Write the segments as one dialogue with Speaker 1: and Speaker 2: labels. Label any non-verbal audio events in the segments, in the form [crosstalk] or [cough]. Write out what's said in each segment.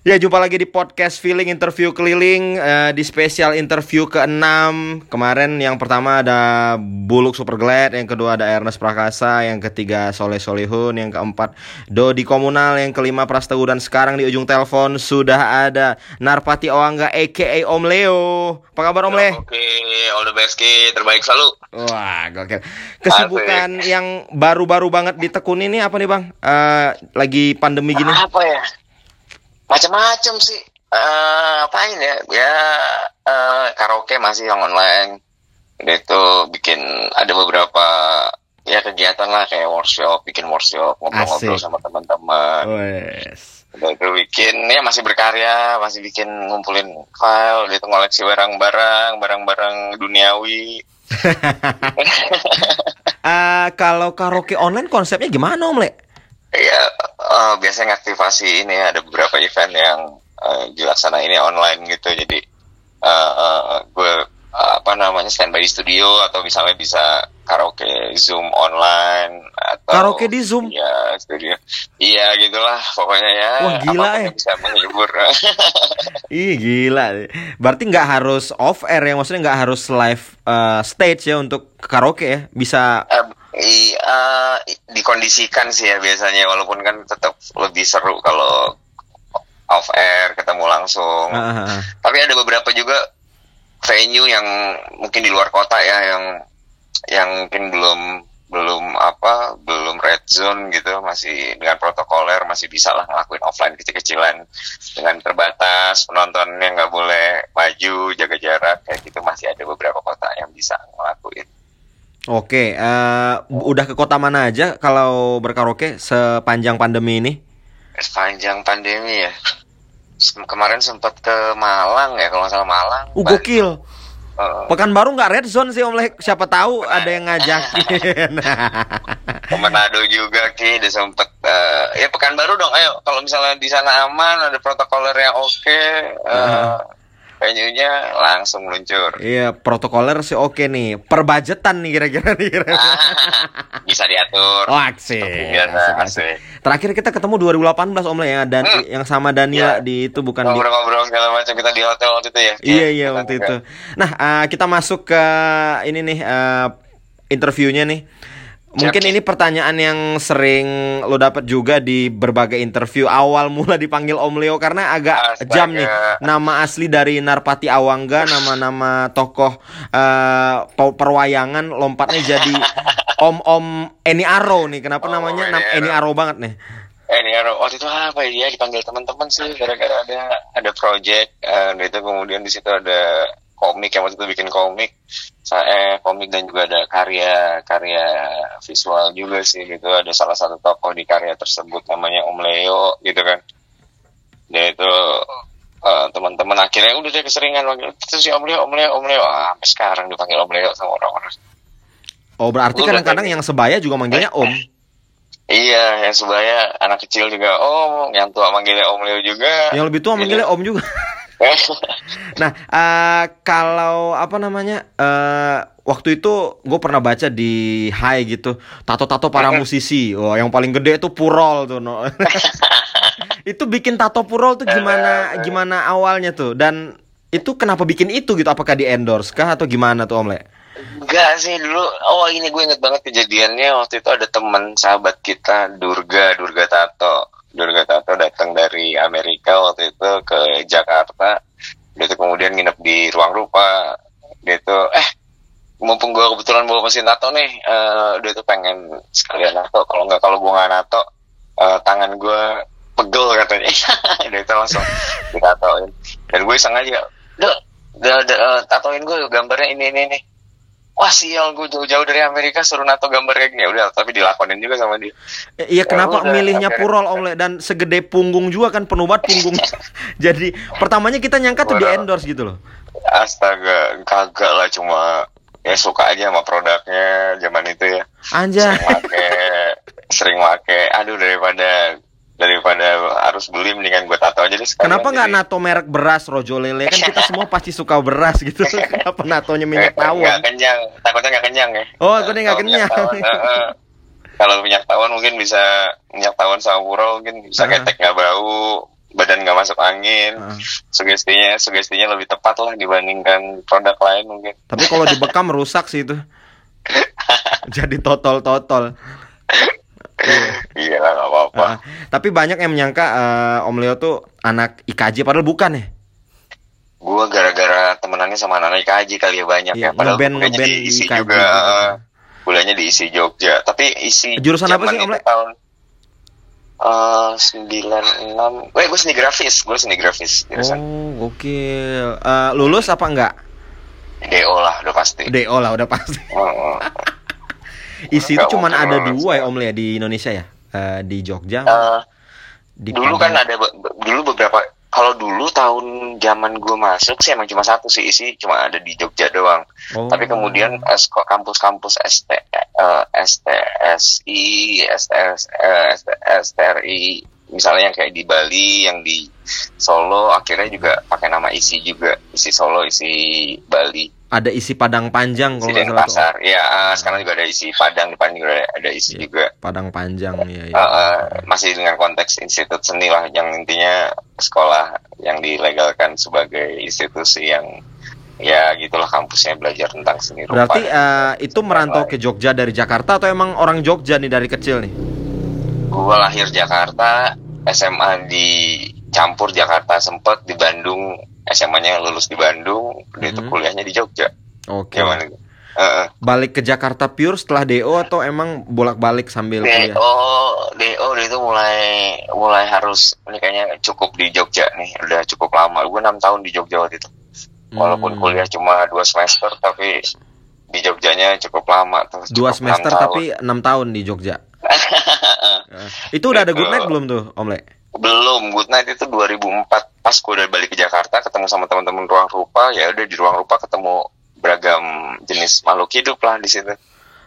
Speaker 1: Ya jumpa lagi di podcast Feeling Interview Keliling uh, Di spesial interview ke-6 Kemarin yang pertama ada Buluk Superglad Yang kedua ada Ernest Prakasa Yang ketiga Soleh Solihun Yang keempat Dodi Komunal Yang kelima Prastewu Dan sekarang di ujung telepon Sudah ada Narpati Oangga A.K.A. Om Leo Apa kabar Om Leo?
Speaker 2: Oke, all the best Ki, terbaik selalu
Speaker 1: Wah gokil Kesibukan yang baru-baru banget ditekuni ini apa nih bang? Uh, lagi pandemi gini
Speaker 2: Apa ya? Macam-macam sih. Uh, apain ya? Ya uh, karaoke masih yang online. Itu bikin ada beberapa ya kegiatan lah kayak workshop bikin workshop ngobrol-ngobrol sama teman-teman. Udah itu bikin ya masih berkarya masih bikin ngumpulin file itu ngoleksi barang-barang barang-barang duniawi.
Speaker 1: Uh, [laughs] kalau karaoke online konsepnya gimana om le
Speaker 2: Iya, uh, biasanya aktivasi ini ada beberapa event yang uh, dilaksana ini online gitu. Jadi uh, uh, gue uh, apa namanya standby di studio atau misalnya bisa karaoke zoom online atau
Speaker 1: karaoke di zoom?
Speaker 2: ya studio. Iya gitulah pokoknya ya.
Speaker 1: Wah gila ya.
Speaker 2: bisa menghibur. [laughs]
Speaker 1: Ih gila. Berarti nggak harus off air ya? Maksudnya nggak harus live uh, stage ya untuk karaoke ya? Bisa
Speaker 2: uh, Iya, dikondisikan sih ya biasanya walaupun kan tetap lebih seru kalau off air ketemu langsung. Uh, -huh. Tapi ada beberapa juga venue yang mungkin di luar kota ya yang yang mungkin belum belum apa belum red zone gitu masih dengan protokoler masih bisa lah ngelakuin offline kecil-kecilan dengan terbatas penontonnya nggak boleh maju jaga jarak kayak gitu masih ada beberapa kota yang bisa ngelakuin.
Speaker 1: Oke, uh, udah ke kota mana aja kalau berkaraoke sepanjang pandemi ini?
Speaker 2: Sepanjang pandemi ya. Kemarin sempat ke Malang ya kalau nggak salah Malang.
Speaker 1: Uh, gokil. Uh, Pekanbaru nggak red zone sih Om Lek. Siapa tahu ada yang ngajakin. [laughs]
Speaker 2: ke Manado juga ki, udah sempet uh, ya Pekanbaru dong. Ayo kalau misalnya di sana aman, ada protokoler yang oke. Okay, uh, uh venue-nya langsung meluncur.
Speaker 1: Iya, protokoler sih oke nih. Perbajetan nih kira-kira nih. Kira -kira.
Speaker 2: bisa diatur.
Speaker 1: Oh, aksi. Terakhir kita ketemu 2018 Om Le ya dan hmm. yang sama Daniela ya. di itu bukan
Speaker 2: ngobrol-ngobrol segala macam kita di hotel waktu itu ya.
Speaker 1: Iya, iya waktu itu. Nah, uh, kita masuk ke ini nih uh, interviewnya nih. Mungkin ini pertanyaan yang sering lo dapat juga di berbagai interview awal mula dipanggil Om Leo karena agak Astaga. jam nih. Nama asli dari Narpati Awangga, nama-nama tokoh uh, perwayangan lompatnya jadi [laughs] Om-om Eni Aro nih. Kenapa oh, namanya Eni, Eni Aro banget nih?
Speaker 2: Eni Aro waktu itu apa ya dipanggil teman-teman sih gara-gara ada ada project uh, itu kemudian di situ ada komik yang waktu itu bikin komik saya komik dan juga ada karya karya visual juga sih gitu. Ada salah satu tokoh di karya tersebut namanya Om Leo gitu kan. Dia itu uh, teman-teman akhirnya udah dia keseringan manggil itu si Om Leo Om Leo Om Leo. Ah, sampai sekarang dipanggil Om Leo sama orang-orang.
Speaker 1: Oh berarti kadang-kadang yang sebaya juga manggilnya Om.
Speaker 2: Iya, yang sebaya anak kecil juga Om, yang tua manggilnya Om Leo juga.
Speaker 1: Yang lebih tua manggilnya Om juga. [laughs] nah, uh, kalau apa namanya? Uh, waktu itu gue pernah baca di Hai gitu, tato-tato para musisi. Oh, yang paling gede itu Purol tuh, no. [laughs] itu bikin tato Purol tuh gimana gimana awalnya tuh? Dan itu kenapa bikin itu gitu? Apakah di endorse kah atau gimana tuh Om Le?
Speaker 2: Enggak sih dulu. Oh ini gue inget banget kejadiannya waktu itu ada teman sahabat kita Durga, Durga Tato Tato datang dari Amerika waktu itu ke Jakarta dia tuh kemudian nginep di ruang rupa. Dia tuh eh mumpung gue kebetulan bawa mesin tato nih uh, dia tuh pengen sekalian tato kalau nggak kalau gue nggak nato uh, tangan gue pegel katanya. [laughs] Dia itu langsung ditatoin. Dan gue sengaja udah uh, tatoin gue gambarnya ini ini nih wah sial gue jauh-jauh dari Amerika suruh nato gambar kayak gini. Ya udah tapi dilakonin juga sama dia.
Speaker 1: Iya kenapa ya, milihnya akhirnya. Purol Om Le dan segede punggung juga kan penuh banget punggung. [laughs] Jadi pertamanya kita nyangka tuh di endorse gitu loh.
Speaker 2: Astaga kagak lah cuma ya suka aja sama produknya zaman itu ya.
Speaker 1: Anja
Speaker 2: sering make sering make. Aduh daripada daripada harus beli mendingan gue tato aja deh
Speaker 1: Kenapa nggak nato merek beras Rojo Lele kan kita semua pasti suka beras gitu. [laughs] Kenapa natonya minyak tawon?
Speaker 2: Nggak kenyang, takutnya nggak kenyang ya.
Speaker 1: Oh, gue nggak kenyang.
Speaker 2: Kalau minyak tawon mungkin bisa minyak tawon sama puro mungkin bisa ketek nggak bau, badan nggak masuk angin.
Speaker 1: Ah.
Speaker 2: Sugestinya sugestinya lebih tepat lah dibandingkan produk lain mungkin.
Speaker 1: Tapi kalau dibekam [laughs] rusak sih itu. Jadi totol-totol. [laughs]
Speaker 2: Iya lah nggak apa-apa.
Speaker 1: Ah, tapi banyak yang menyangka eh, Om Leo tuh anak IKJ padahal bukan ya.
Speaker 2: Gua gara-gara temenannya sama anak IKJ kali ya banyak
Speaker 1: Iya,
Speaker 2: ya. Padahal
Speaker 1: ngeband- ngeband
Speaker 2: diisi
Speaker 1: IKJ
Speaker 2: juga.
Speaker 1: gitu.
Speaker 2: eh, Kuliahnya diisi Jogja. Tapi isi
Speaker 1: Jurusan apa sih, Om
Speaker 2: itu
Speaker 1: Le?
Speaker 2: Tahun eh sembilan enam. Weh, gue seni grafis. Gue seni grafis. Jurusan
Speaker 1: Oh, gokil. Eh, lulus apa enggak?
Speaker 2: DO lah udah pasti.
Speaker 1: DO lah udah pasti. Isi itu
Speaker 2: mungkin
Speaker 1: ada dua ya Om Leo di Indonesia ya. Eh, di Jogja.
Speaker 2: Eh,
Speaker 1: di
Speaker 2: dulu kan ada be- be- dulu beberapa kalau dulu tahun zaman gue masuk sih emang cuma satu sih isi cuma ada di Jogja doang
Speaker 1: Oh.
Speaker 2: tapi kemudian kampus-kampus ST eh, STSI STS ST- STRI misalnya yang kayak di Bali yang di Solo akhirnya juga pakai nama isi juga isi Solo isi Bali
Speaker 1: ada isi Padang Panjang kalau nggak salah tuh.
Speaker 2: Denpasar ya eh, sekarang juga ada isi Padang depan juga ada, isi
Speaker 1: Iya.
Speaker 2: juga
Speaker 1: Padang Panjang ya.
Speaker 2: Eh, eh, masih dengan konteks institut seni lah yang intinya sekolah yang dilegalkan sebagai institusi yang ya gitulah kampusnya belajar tentang seni rupa.
Speaker 1: Berarti eh, itu merantau ke Jogja dari Jakarta atau emang orang Jogja nih dari kecil nih?
Speaker 2: Gua lahir Jakarta, SMA di campur Jakarta sempet di Bandung, SMA-nya lulus di Bandung, dia itu kuliahnya di Jogja.
Speaker 1: Oke.
Speaker 2: Gimana? Eh, eh.
Speaker 1: Balik ke Jakarta pure setelah DO atau emang bolak-balik sambil kuliah?
Speaker 2: DO, DO dia itu mulai mulai harus ini kayaknya cukup di Jogja nih, udah cukup lama. Gue enam tahun di Jogja waktu itu. Walaupun
Speaker 1: Hmm.
Speaker 2: kuliah cuma dua semester, tapi di Jogjanya cukup lama tuh.
Speaker 1: Dua semester
Speaker 2: tahun.
Speaker 1: tapi enam tahun di Jogja. [laughs] Eh, itu udah ada
Speaker 2: Gitu.
Speaker 1: good night belum tuh, Om Le?
Speaker 2: belum Good Night itu 2004 pas gue udah balik ke Jakarta ketemu sama teman-teman ruang rupa ya udah di ruang rupa ketemu beragam jenis makhluk hidup lah di situ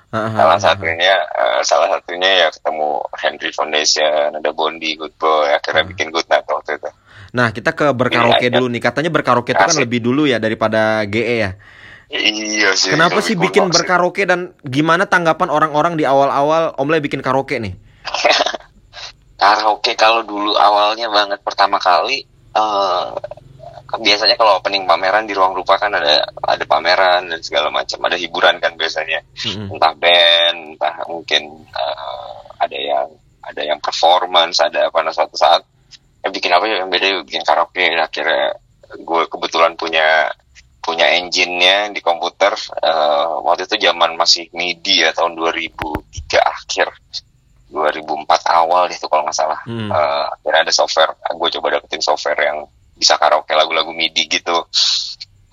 Speaker 1: Ah, ah,
Speaker 2: salah
Speaker 1: ah, ah.
Speaker 2: satunya eh, salah satunya ya ketemu Henry Foundation ada Bondi Good Boy akhirnya
Speaker 1: Hmm.
Speaker 2: bikin Good Night waktu itu
Speaker 1: Nah, kita ke berkaraoke
Speaker 2: Iya,
Speaker 1: dulu nih. Katanya berkaraoke itu kan lebih dulu ya daripada GE ya.
Speaker 2: Iya sih
Speaker 1: Kenapa sih bikin
Speaker 2: sih.
Speaker 1: berkaraoke dan gimana tanggapan orang-orang di awal-awal Om Le bikin karaoke nih? [laughs]
Speaker 2: karaoke kalau dulu awalnya banget pertama kali eh biasanya kalau opening pameran di ruang rupa kan ada ada pameran dan segala macam ada hiburan kan biasanya
Speaker 1: Mm-mm.
Speaker 2: entah band entah mungkin eh, ada yang ada yang performance ada apa nah suatu saat ya bikin apa ya yang beda bikin karaoke akhirnya gue kebetulan punya punya engine-nya di komputer eh, waktu itu zaman masih MIDI ya tahun 2003 akhir 2004 awal itu kalau nggak salah.
Speaker 1: Hmm.
Speaker 2: Eh, akhirnya ada software gue coba dapetin software yang bisa karaoke lagu-lagu MIDI gitu.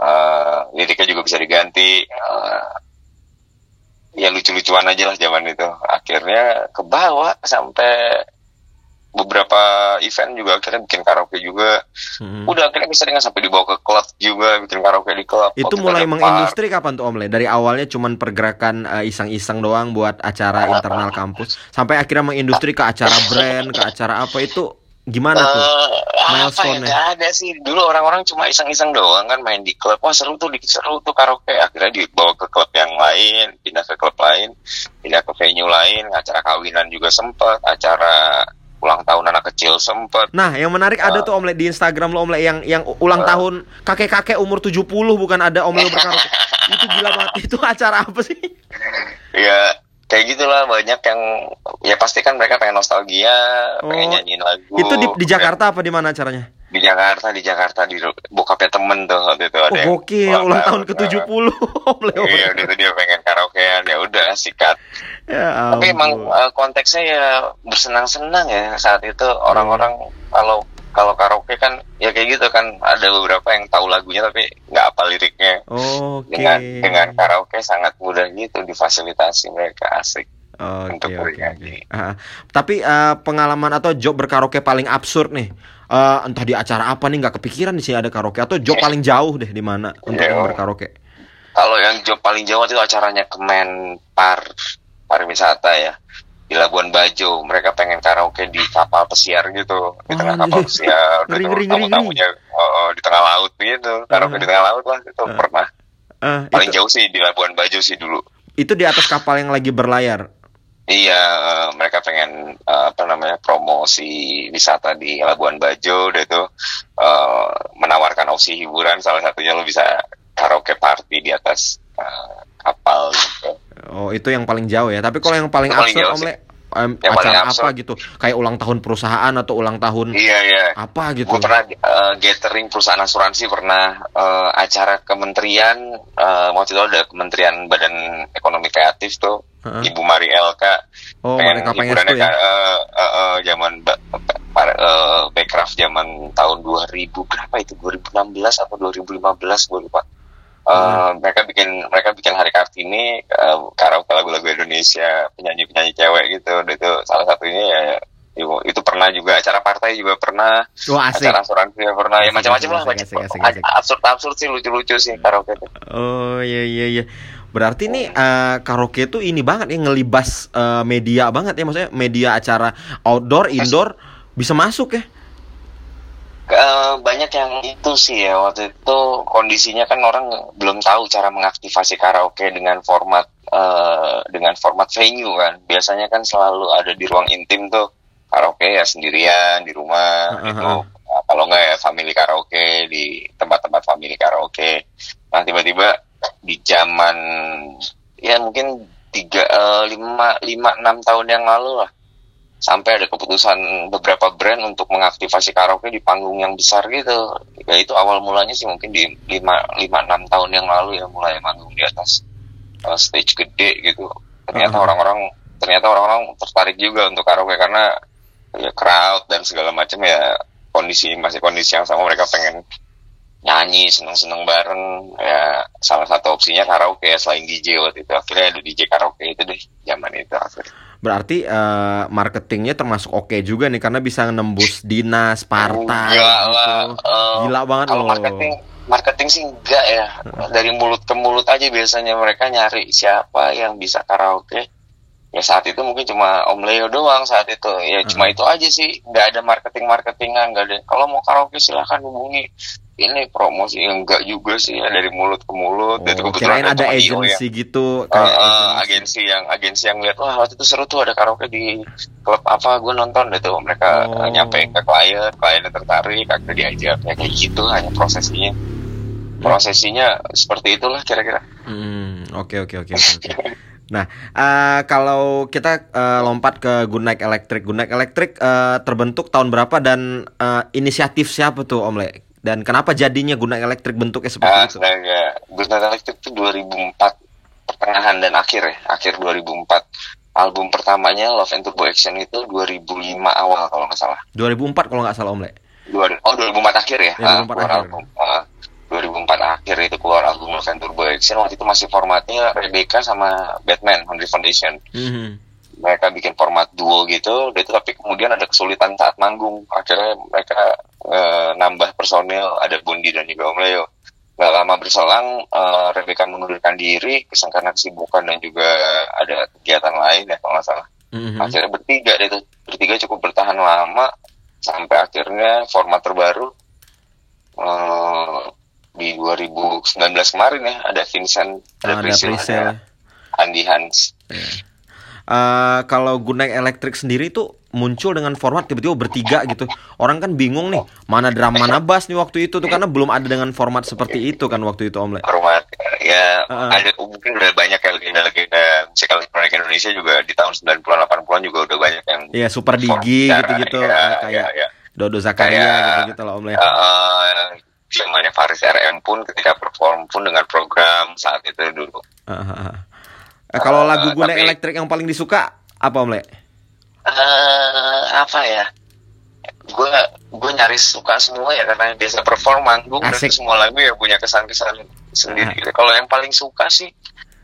Speaker 2: Eh, liriknya juga bisa diganti Eh, ya lucu-lucuan aja lah zaman itu. Akhirnya kebawa sampai beberapa event juga akhirnya bikin karaoke juga
Speaker 1: Mm-mm.
Speaker 2: udah akhirnya bisa dengan sampai dibawa ke klub juga bikin karaoke di klub
Speaker 1: Itu mulai mengindustri kapan tuh Om Le? Dari awalnya cuman pergerakan eh, iseng-iseng doang buat acara internal kampus sampai akhirnya mengindustri ke acara brand, ke acara apa itu gimana tuh?
Speaker 2: Eh, apa ya
Speaker 1: Milestone-nya.
Speaker 2: ada sih dulu orang-orang cuma iseng-iseng doang kan main di klub wah seru tuh seru tuh karaoke akhirnya dibawa ke klub yang lain pindah ke klub lain pindah ke venue lain acara kawinan juga sempet acara ulang tahun anak kecil sempet
Speaker 1: Nah, yang menarik ada tuh Om Le di Instagram lo Om Le yang yang ulang
Speaker 2: Ah.
Speaker 1: tahun kakek-kakek umur 70 bukan ada Om Le [laughs] berkaraoke. itu gila banget. Itu acara apa sih?
Speaker 2: ya kayak gitulah banyak yang ya pasti kan mereka pengen nostalgia pengen
Speaker 1: Oh,
Speaker 2: nyanyiin lagu
Speaker 1: Itu di, di Jakarta apa di mana acaranya?
Speaker 2: di Jakarta di Jakarta di bokapnya temen tuh waktu itu ada
Speaker 1: Oh, gokil ulang tahun ke-70 Om Le.
Speaker 2: Iya, itu dia pengen karaokean ya udah sikat
Speaker 1: Ya,
Speaker 2: Tapi emang eh, konteksnya ya bersenang-senang ya saat itu. Orang-orang kalau kalau karaoke kan ya kayak gitu kan. Ada beberapa yang tahu lagunya tapi nggak apa liriknya.
Speaker 1: Oke.
Speaker 2: dengan dengan karaoke sangat mudah gitu difasilitasi mereka asik.
Speaker 1: Oke,
Speaker 2: untuk bernyanyi.
Speaker 1: oke. Ah, tapi eh, pengalaman atau job berkaraoke paling absurd nih, Eh, entah di acara apa nih nggak kepikiran di sini ada karaoke. Atau job paling jauh deh di mana untuk
Speaker 2: Iya.
Speaker 1: yang berkaraoke.
Speaker 2: Kalau yang job paling jauh itu acaranya Kemenpar pariwisata ya di Labuan Bajo mereka pengen karaoke di kapal pesiar gitu di
Speaker 1: Oh,
Speaker 2: tengah
Speaker 1: anjir.
Speaker 2: kapal pesiar
Speaker 1: Ngeri,
Speaker 2: udah
Speaker 1: ngeri, ngeri,
Speaker 2: tamu-tamunya oh, oh, di tengah laut gitu karaoke
Speaker 1: Ah.
Speaker 2: di tengah laut lah itu
Speaker 1: Ah.
Speaker 2: pernah
Speaker 1: Eh,
Speaker 2: paling
Speaker 1: itu,
Speaker 2: jauh sih di Labuan Bajo sih dulu
Speaker 1: itu di atas kapal yang lagi berlayar.
Speaker 2: Iya, eh, mereka pengen eh, apa namanya promosi wisata di Labuan Bajo, udah itu promosi hiburan salah satunya lo bisa karaoke party di atas uh, kapal gitu.
Speaker 1: Oh, itu yang paling jauh ya. Tapi kalau yang paling
Speaker 2: paling
Speaker 1: absurd Om. Le,
Speaker 2: Yang paling
Speaker 1: acara apa gitu? Kayak ulang tahun perusahaan atau ulang tahun
Speaker 2: Iya iya.
Speaker 1: apa gitu?
Speaker 2: Gue pernah uh, gathering perusahaan asuransi pernah uh, acara kementerian uh, waktu itu ada Kementerian Badan Ekonomi Kreatif tuh
Speaker 1: Heeh.
Speaker 2: Ibu Mari Elka
Speaker 1: Oh,
Speaker 2: pengen
Speaker 1: mereka pengen
Speaker 2: hiburannya
Speaker 1: ya.
Speaker 2: uh, uh, uh, zaman uh, Backcraft zaman tahun 2000 berapa itu 2016 atau 2015 gue lupa. Uh, mereka bikin mereka bikin hari kartini uh, karaoke lagu-lagu Indonesia penyanyi penyanyi cewek gitu itu salah satunya ya itu, itu pernah juga acara partai juga pernah
Speaker 1: Wah, asik.
Speaker 2: acara asuransi juga pernah ya macam-macam lah macam absurd absurd sih lucu-lucu sih karaoke itu.
Speaker 1: Oh, iya iya iya. Berarti nih eh, karaoke itu ini banget ya ngelibas eh, media banget ya maksudnya media acara outdoor, indoor bisa masuk ya.
Speaker 2: Eh, banyak yang itu sih ya waktu itu kondisinya kan orang belum tahu cara mengaktifasi karaoke dengan format eh, dengan format venue kan. Biasanya kan selalu ada di ruang intim tuh karaoke ya sendirian di rumah
Speaker 1: Heeh,
Speaker 2: gitu. Nah, kalau nggak ya family karaoke di tempat-tempat family karaoke. Nah tiba-tiba di zaman ya mungkin tiga eh, lima lima enam tahun yang lalu lah sampai ada keputusan beberapa brand untuk mengaktifasi karaoke di panggung yang besar gitu. Ya itu awal mulanya sih mungkin di 5 5 6 tahun yang lalu ya mulai manggung di atas uh, stage gede gitu. Ternyata orang-orang ternyata orang-orang tertarik juga untuk karaoke karena ya crowd dan segala macam ya kondisi masih kondisi yang sama mereka pengen nyanyi seneng-seneng bareng ya salah satu opsinya karaoke ya selain DJ waktu itu akhirnya ada DJ karaoke itu deh zaman itu akhirnya
Speaker 1: Berarti eh, marketingnya termasuk oke juga nih karena bisa nembus dinas, partai
Speaker 2: Enggak
Speaker 1: gitu.
Speaker 2: lah, eh,
Speaker 1: Gila banget
Speaker 2: Kalau
Speaker 1: loh.
Speaker 2: marketing marketing sih enggak ya. Dari mulut ke mulut aja biasanya mereka nyari siapa yang bisa karaoke. Ya saat itu mungkin cuma Om Leo doang saat itu. Ya cuma itu aja sih. Nggak ada marketing-marketingan, nggak ada. Kalau mau karaoke silahkan hubungi. Ini promosi enggak juga sih ya dari mulut ke mulut. Dan itu
Speaker 1: Oh,
Speaker 2: kebetulan
Speaker 1: ada
Speaker 2: Io
Speaker 1: agensi gitu
Speaker 2: Eh,
Speaker 1: kayak
Speaker 2: eh,
Speaker 1: agensi.
Speaker 2: agensi yang agensi yang lihat wah waktu itu seru tuh ada karaoke di klub apa gue nonton deh tuh mereka
Speaker 1: Oh.
Speaker 2: nyampe ke klien kliennya tertarik akhirnya diajak ya kayak gitu hanya prosesinya prosesinya seperti itulah kira-kira
Speaker 1: Hmm, oke oke oke. Nah, eh, kalau kita eh, lompat ke Night Electric, Good Night Electric eh, terbentuk tahun berapa dan eh, inisiatif siapa tuh Om Le? Dan kenapa jadinya Night Electric bentuknya seperti
Speaker 2: Ah,
Speaker 1: itu?
Speaker 2: Good Night Electric itu 2004 pertengahan dan akhir ya, akhir 2004. Album pertamanya Love and Turbo Action itu 2005 awal kalau nggak salah.
Speaker 1: 2004 kalau nggak salah Om Le.
Speaker 2: Oh 2004 akhir ya?
Speaker 1: 2004
Speaker 2: Ah, keluar
Speaker 1: akhir.
Speaker 2: album. Ah, 2004 akhir itu keluar album Love and Turbo Action. Waktu itu masih formatnya Rebecca sama Batman Henry Foundation.
Speaker 1: Mhm.
Speaker 2: Mereka bikin format duo gitu, itu tapi kemudian ada kesulitan saat manggung. Akhirnya mereka eh, nambah personil, ada Bundi dan juga Om Leo. Gak lama berselang, eh, Rebecca mengundurkan diri karena kesibukan dan juga ada kegiatan lain ya kalau nggak salah
Speaker 1: Mhm.
Speaker 2: akhirnya bertiga tuh bertiga cukup bertahan lama sampai akhirnya format terbaru eh, di 2019 kemarin ya ada Vincent ada,
Speaker 1: Ada
Speaker 2: Priscilla,
Speaker 1: presale.
Speaker 2: ada Andi Hans
Speaker 1: Eh, kalau Night Electric sendiri tuh muncul dengan format tiba-tiba bertiga gitu. Orang kan bingung nih, mana drum mana bass nih waktu itu tuh karena belum ada dengan format seperti itu kan waktu itu Om Le.
Speaker 2: format ya
Speaker 1: Heeh.
Speaker 2: ada mungkin udah banyak ya legenda-legenda musik elektronik Indonesia juga di tahun 90-an 80-an juga udah banyak yang
Speaker 1: Iya, Super Digi gitu-gitu
Speaker 2: ya,
Speaker 1: eh, kayak
Speaker 2: ya, ya.
Speaker 1: Dodo Zakaria
Speaker 2: Kayak-
Speaker 1: gitu-gitu lah Om Le.
Speaker 2: Zamannya Faris RM pun ketika perform pun dengan program saat itu dulu
Speaker 1: ah, ah. Eh, kalau lagu
Speaker 2: Eh,
Speaker 1: Night
Speaker 2: tapi-
Speaker 1: Electric yang paling disuka apa Om Le?
Speaker 2: eh apa ya gue gue nyaris suka semua ya karena biasa perform manggung dan semua lagu ya punya kesan-kesan sendiri gitu. kalau yang paling suka sih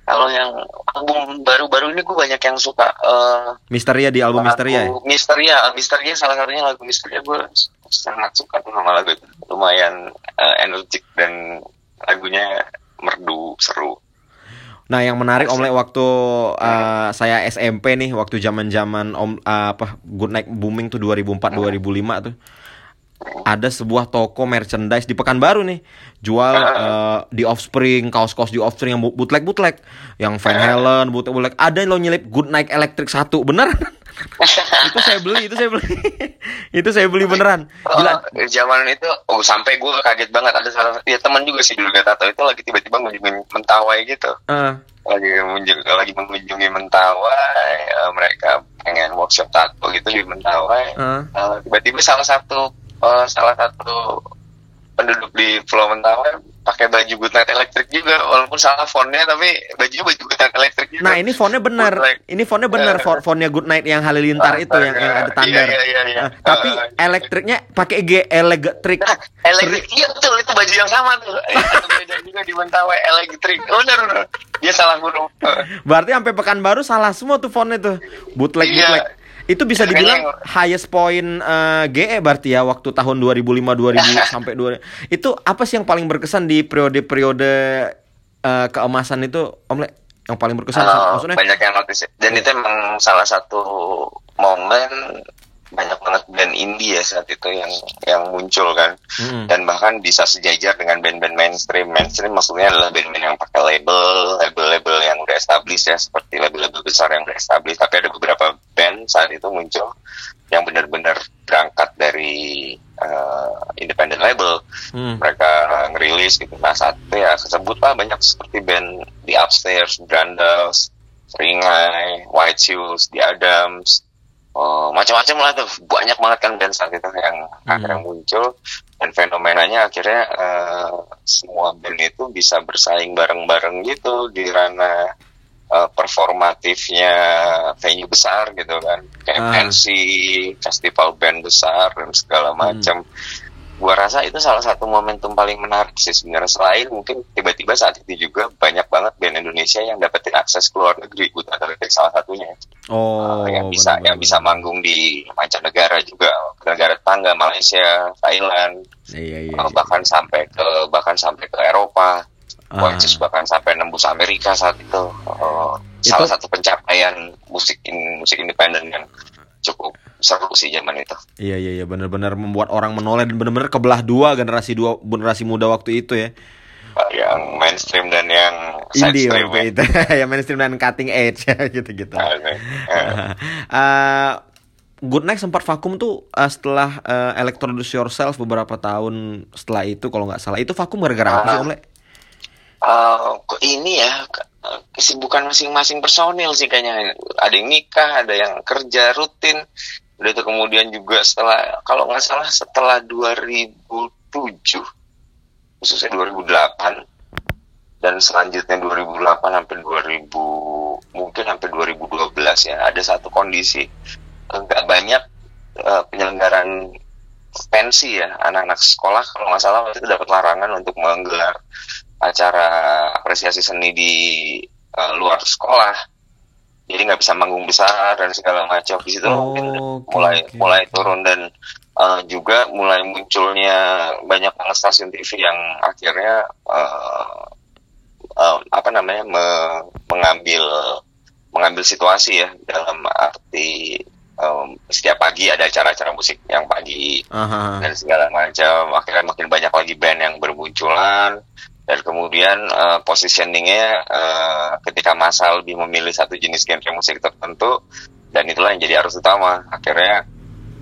Speaker 2: kalau yang album baru-baru ini gue banyak yang suka eh
Speaker 1: Misteria di album Misteria ya?
Speaker 2: Misteria Misteria salah satunya lagu Misteria gue sangat suka tuh sama lagu itu lumayan eh, energik dan lagunya merdu seru
Speaker 1: Nah, yang menarik Om Le waktu eh, saya SMP nih, waktu zaman-zaman Om eh, apa Good Night booming tuh 2004 2005 tuh. Ada sebuah toko merchandise di Pekanbaru nih, jual eh, di Offspring, kaos-kaos di Offspring yang bootleg-bootleg, yang Van Halen, bootleg-bootleg. Ada yang lo nyelip Good Night Electric satu, bener? [laughs] itu saya beli, itu saya beli. [laughs] itu saya beli beneran. Gila.
Speaker 2: Oh, zaman itu oh sampai gue kaget banget ada salah ya teman juga sih dulu tato itu lagi tiba-tiba mengunjungi mentawai gitu.
Speaker 1: Uh,
Speaker 2: Lagi mengunjungi, lagi mengunjungi mentawai eh, mereka pengen workshop tato gitu di mentawai.
Speaker 1: uh.
Speaker 2: Eh, tiba-tiba salah satu eh, salah satu penduduk di Pulau Mentawai pakai baju good night elektrik juga walaupun salah fontnya tapi bajunya baju good night elektrik juga.
Speaker 1: Nah, ini fontnya benar. Ini fontnya benar, font- fontnya Good Night yang Halilintar itu yang, yang ada tandar.
Speaker 2: Iya, iya, iya.
Speaker 1: Nah, tapi
Speaker 2: Eh,
Speaker 1: elektriknya pakai G elektrik.
Speaker 2: Nah, elektrik iya betul itu baju yang sama tuh. Eh, beda juga di Mentawai elektrik. Oh, benar benar. Dia salah huruf.
Speaker 1: Berarti sampai Pekanbaru salah semua tuh fontnya tuh. Bootleg
Speaker 2: Iya.
Speaker 1: bootleg. Itu bisa dibilang highest point eh, GE berarti ya waktu tahun 2005 2000 [laughs] sampai 2000. Itu apa sih yang paling berkesan di periode-periode eh, keemasan itu Om Le? Yang paling berkesan
Speaker 2: Oh,
Speaker 1: maksudnya?
Speaker 2: banyak yang notice. Dan itu emang salah satu momen banyak banget band indie ya saat itu yang yang muncul kan.
Speaker 1: Mm-mm.
Speaker 2: dan bahkan bisa sejajar dengan band-band mainstream. Mainstream maksudnya adalah band-band yang pakai label label-label yang udah established ya seperti label-label besar yang udah established. Tapi ada beberapa band saat itu muncul yang benar-benar berangkat dari uh, independent label.
Speaker 1: Hmm.
Speaker 2: mereka ngerilis gitu. Nah saat itu ya kesebut lah banyak seperti band The Upstairs, Brandals, Ringai, White Shoes, The Adams, oh, macam-macam lah tuh. Banyak banget kan band saat itu yang akhirnya muncul. Dan fenomenanya akhirnya eh, semua band itu bisa bersaing bareng-bareng gitu di ranah eh, performatifnya venue besar gitu kan. Kayak pensi festival band besar dan segala macam gua rasa itu salah satu momentum paling menarik sih sebenarnya selain mungkin tiba-tiba saat itu juga banyak banget band Indonesia yang dapetin akses ke luar negeri Good Athletic salah satunya
Speaker 1: Oh,
Speaker 2: Uh, yang bisa
Speaker 1: benar-benar.
Speaker 2: yang bisa manggung di mancanegara juga negara tetangga Malaysia Thailand
Speaker 1: Iya, iya.
Speaker 2: uh, bahkan sampai ke bahkan sampai ke Eropa
Speaker 1: Ah.
Speaker 2: Bahkan sampai nembus Amerika saat itu Uh,
Speaker 1: Itu-
Speaker 2: salah satu pencapaian musik in, musik independen yang cukup seru sih zaman itu
Speaker 1: Iya iya iya benar-benar membuat orang menoleh dan benar-benar kebelah dua generasi dua generasi muda waktu itu ya.
Speaker 2: Uh, yang mainstream dan yang side
Speaker 1: Indie waktu itu. [laughs] ya mainstream dan cutting edge [laughs] gitu-gitu.
Speaker 2: Nah, uh, [laughs]
Speaker 1: Eh, Good Night sempat vakum tuh eh, setelah eh, Electroduce Yourself beberapa tahun setelah itu kalau nggak salah. Itu vakum gara-gara apa sih Om Le?
Speaker 2: Uh, kok ini ya ke- kesibukan masing-masing personil sih kayaknya ada yang nikah ada yang kerja rutin udah itu kemudian juga setelah kalau nggak salah setelah 2007 khususnya 2008 dan selanjutnya 2008 sampai 2000 mungkin sampai 2012 ya ada satu kondisi nggak banyak eh, penyelenggaraan pensi ya anak-anak sekolah kalau nggak salah waktu itu dapat larangan untuk menggelar acara apresiasi seni di eh, luar sekolah jadi nggak bisa manggung besar dan segala macam. Di situ
Speaker 1: Oh,
Speaker 2: mungkin
Speaker 1: oke,
Speaker 2: mulai
Speaker 1: oke,
Speaker 2: mulai turun dan eh, juga mulai munculnya banyak banget stasiun TV yang akhirnya eh, eh, apa namanya me- mengambil mengambil situasi ya dalam arti em, setiap pagi ada acara-acara musik yang pagi
Speaker 1: Aha.
Speaker 2: dan segala macam. Akhirnya makin banyak lagi band yang bermunculan dan kemudian eh, positioningnya eh, ketika masa lebih memilih satu jenis genre musik tertentu dan itulah yang jadi arus utama. Akhirnya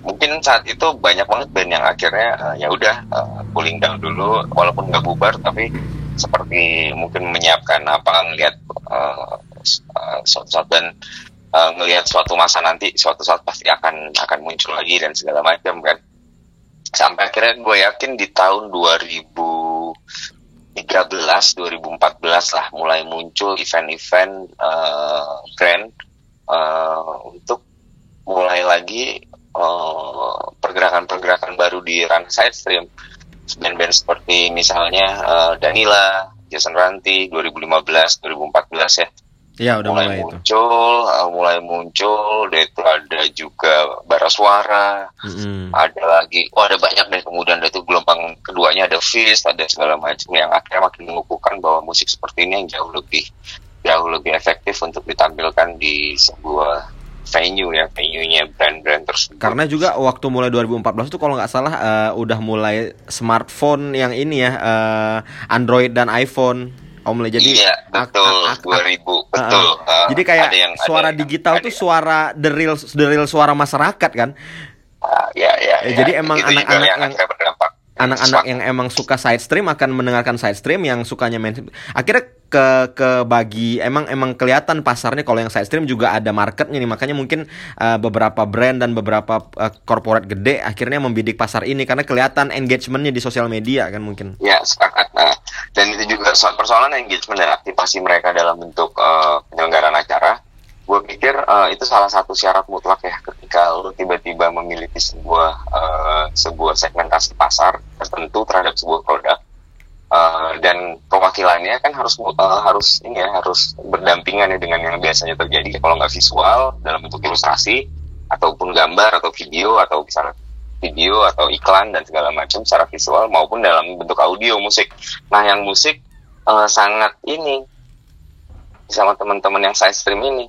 Speaker 2: mungkin saat itu banyak banget band yang akhirnya eh, ya udah eh, cooling down dulu walaupun nggak bubar tapi seperti mungkin menyiapkan apa ngelihat s- eh, suatu saat dan eh, ngelihat suatu masa nanti suatu saat pasti akan akan muncul lagi dan segala macam kan. Sampai akhirnya gue yakin di tahun 2013 2014 lah mulai muncul event-event eh, grand eh, untuk mulai lagi eh, pergerakan-pergerakan baru di ranah side stream. Band-band seperti misalnya eh, Danila, Jason Ranti 2015 2014 ya
Speaker 1: Ya udah
Speaker 2: mulai,
Speaker 1: mulai, itu.
Speaker 2: muncul uh, mulai muncul dan itu ada juga bara suara
Speaker 1: Mm-mm.
Speaker 2: ada lagi oh ada banyak deh kemudian ada itu gelombang keduanya ada Fist ada segala macam yang akhirnya makin mengukuhkan bahwa musik seperti ini yang jauh lebih jauh lebih efektif untuk ditampilkan di sebuah venue ya venue-nya brand-brand tersebut
Speaker 1: Karena juga waktu mulai 2014 itu kalau nggak salah eh, udah mulai smartphone yang ini ya eh, Android dan iPhone. Om Le. Jadi
Speaker 2: iya, betul.
Speaker 1: ak- ak-
Speaker 2: 2000, betul.
Speaker 1: Uh,
Speaker 2: Uh,
Speaker 1: jadi kayak
Speaker 2: ada yang- ada
Speaker 1: suara
Speaker 2: yang-
Speaker 1: digital
Speaker 2: ada
Speaker 1: tuh
Speaker 2: yang-
Speaker 1: suara the real the real suara masyarakat kan.
Speaker 2: Ah, ya, ya,
Speaker 1: Eh,
Speaker 2: ya.
Speaker 1: jadi emang
Speaker 2: Itu juga
Speaker 1: anak-anak
Speaker 2: yang
Speaker 1: yang-. Anak-anak yang emang suka side stream akan mendengarkan side stream yang sukanya main akhirnya ke ke bagi emang emang kelihatan pasarnya kalau yang side stream juga ada marketnya nih makanya mungkin uh, beberapa brand dan beberapa uh, corporate gede akhirnya membidik pasar ini karena kelihatan engagementnya di sosial media kan mungkin
Speaker 2: Ya, sepakat. Nah, dan itu juga soal persoalan engagement dan aktivasi mereka dalam bentuk eh, penyelenggaraan acara. Gue pikir eh, itu salah satu syarat mutlak ya ketika lo tiba-tiba memiliki sebuah eh, sebuah segmentasi pasar tertentu terhadap sebuah produk Eh, dan perwakilannya kan harus eh, harus ini ya harus berdampingan ya dengan yang biasanya terjadi kalau nggak visual dalam bentuk ilustrasi ataupun gambar atau video atau misalnya video atau iklan dan segala macam secara visual maupun dalam bentuk audio musik. Nah yang musik eh, sangat ini sama teman-teman yang side stream ini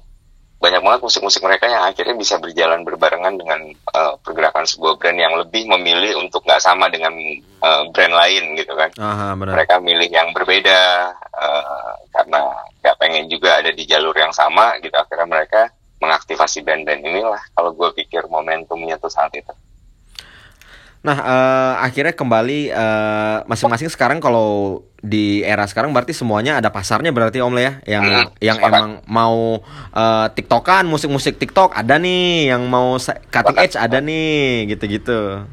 Speaker 2: banyak banget musik-musik mereka yang akhirnya bisa berjalan berbarengan dengan eh, pergerakan sebuah brand yang lebih memilih untuk nggak sama dengan eh, brand lain gitu kan.
Speaker 1: Aha benar.
Speaker 2: Mereka milih yang berbeda eh, karena nggak pengen juga ada di jalur yang sama gitu. Akhirnya mereka mengaktifasi band-band inilah kalau gue pikir momentumnya tuh saat itu
Speaker 1: Nah, eh, akhirnya kembali eh, masing-masing sekarang kalau di era sekarang berarti semuanya ada pasarnya berarti Om Le ya, yang
Speaker 2: Hmm,
Speaker 1: yang
Speaker 2: sepakat.
Speaker 1: emang mau eh, TikTokan, musik-musik TikTok ada nih, yang mau cutting edge ada nih, gitu-gitu.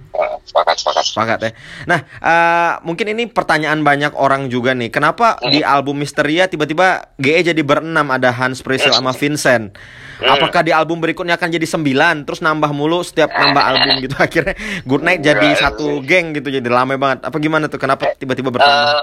Speaker 2: Sepakat sepakat
Speaker 1: Sepakat ya. Nah, eh, mungkin ini pertanyaan banyak orang juga nih. Kenapa di album Misteria tiba-tiba GE jadi berenam ada Hans Priscil sama Vincent? Apakah di album berikutnya akan jadi sembilan terus nambah mulu setiap nambah album gitu [laughs] akhirnya Good Night jadi
Speaker 2: Enggak
Speaker 1: satu
Speaker 2: sih.
Speaker 1: geng gitu jadi ramai banget. Apa gimana tuh? Kenapa tiba-tiba bertambah?
Speaker 2: Eh,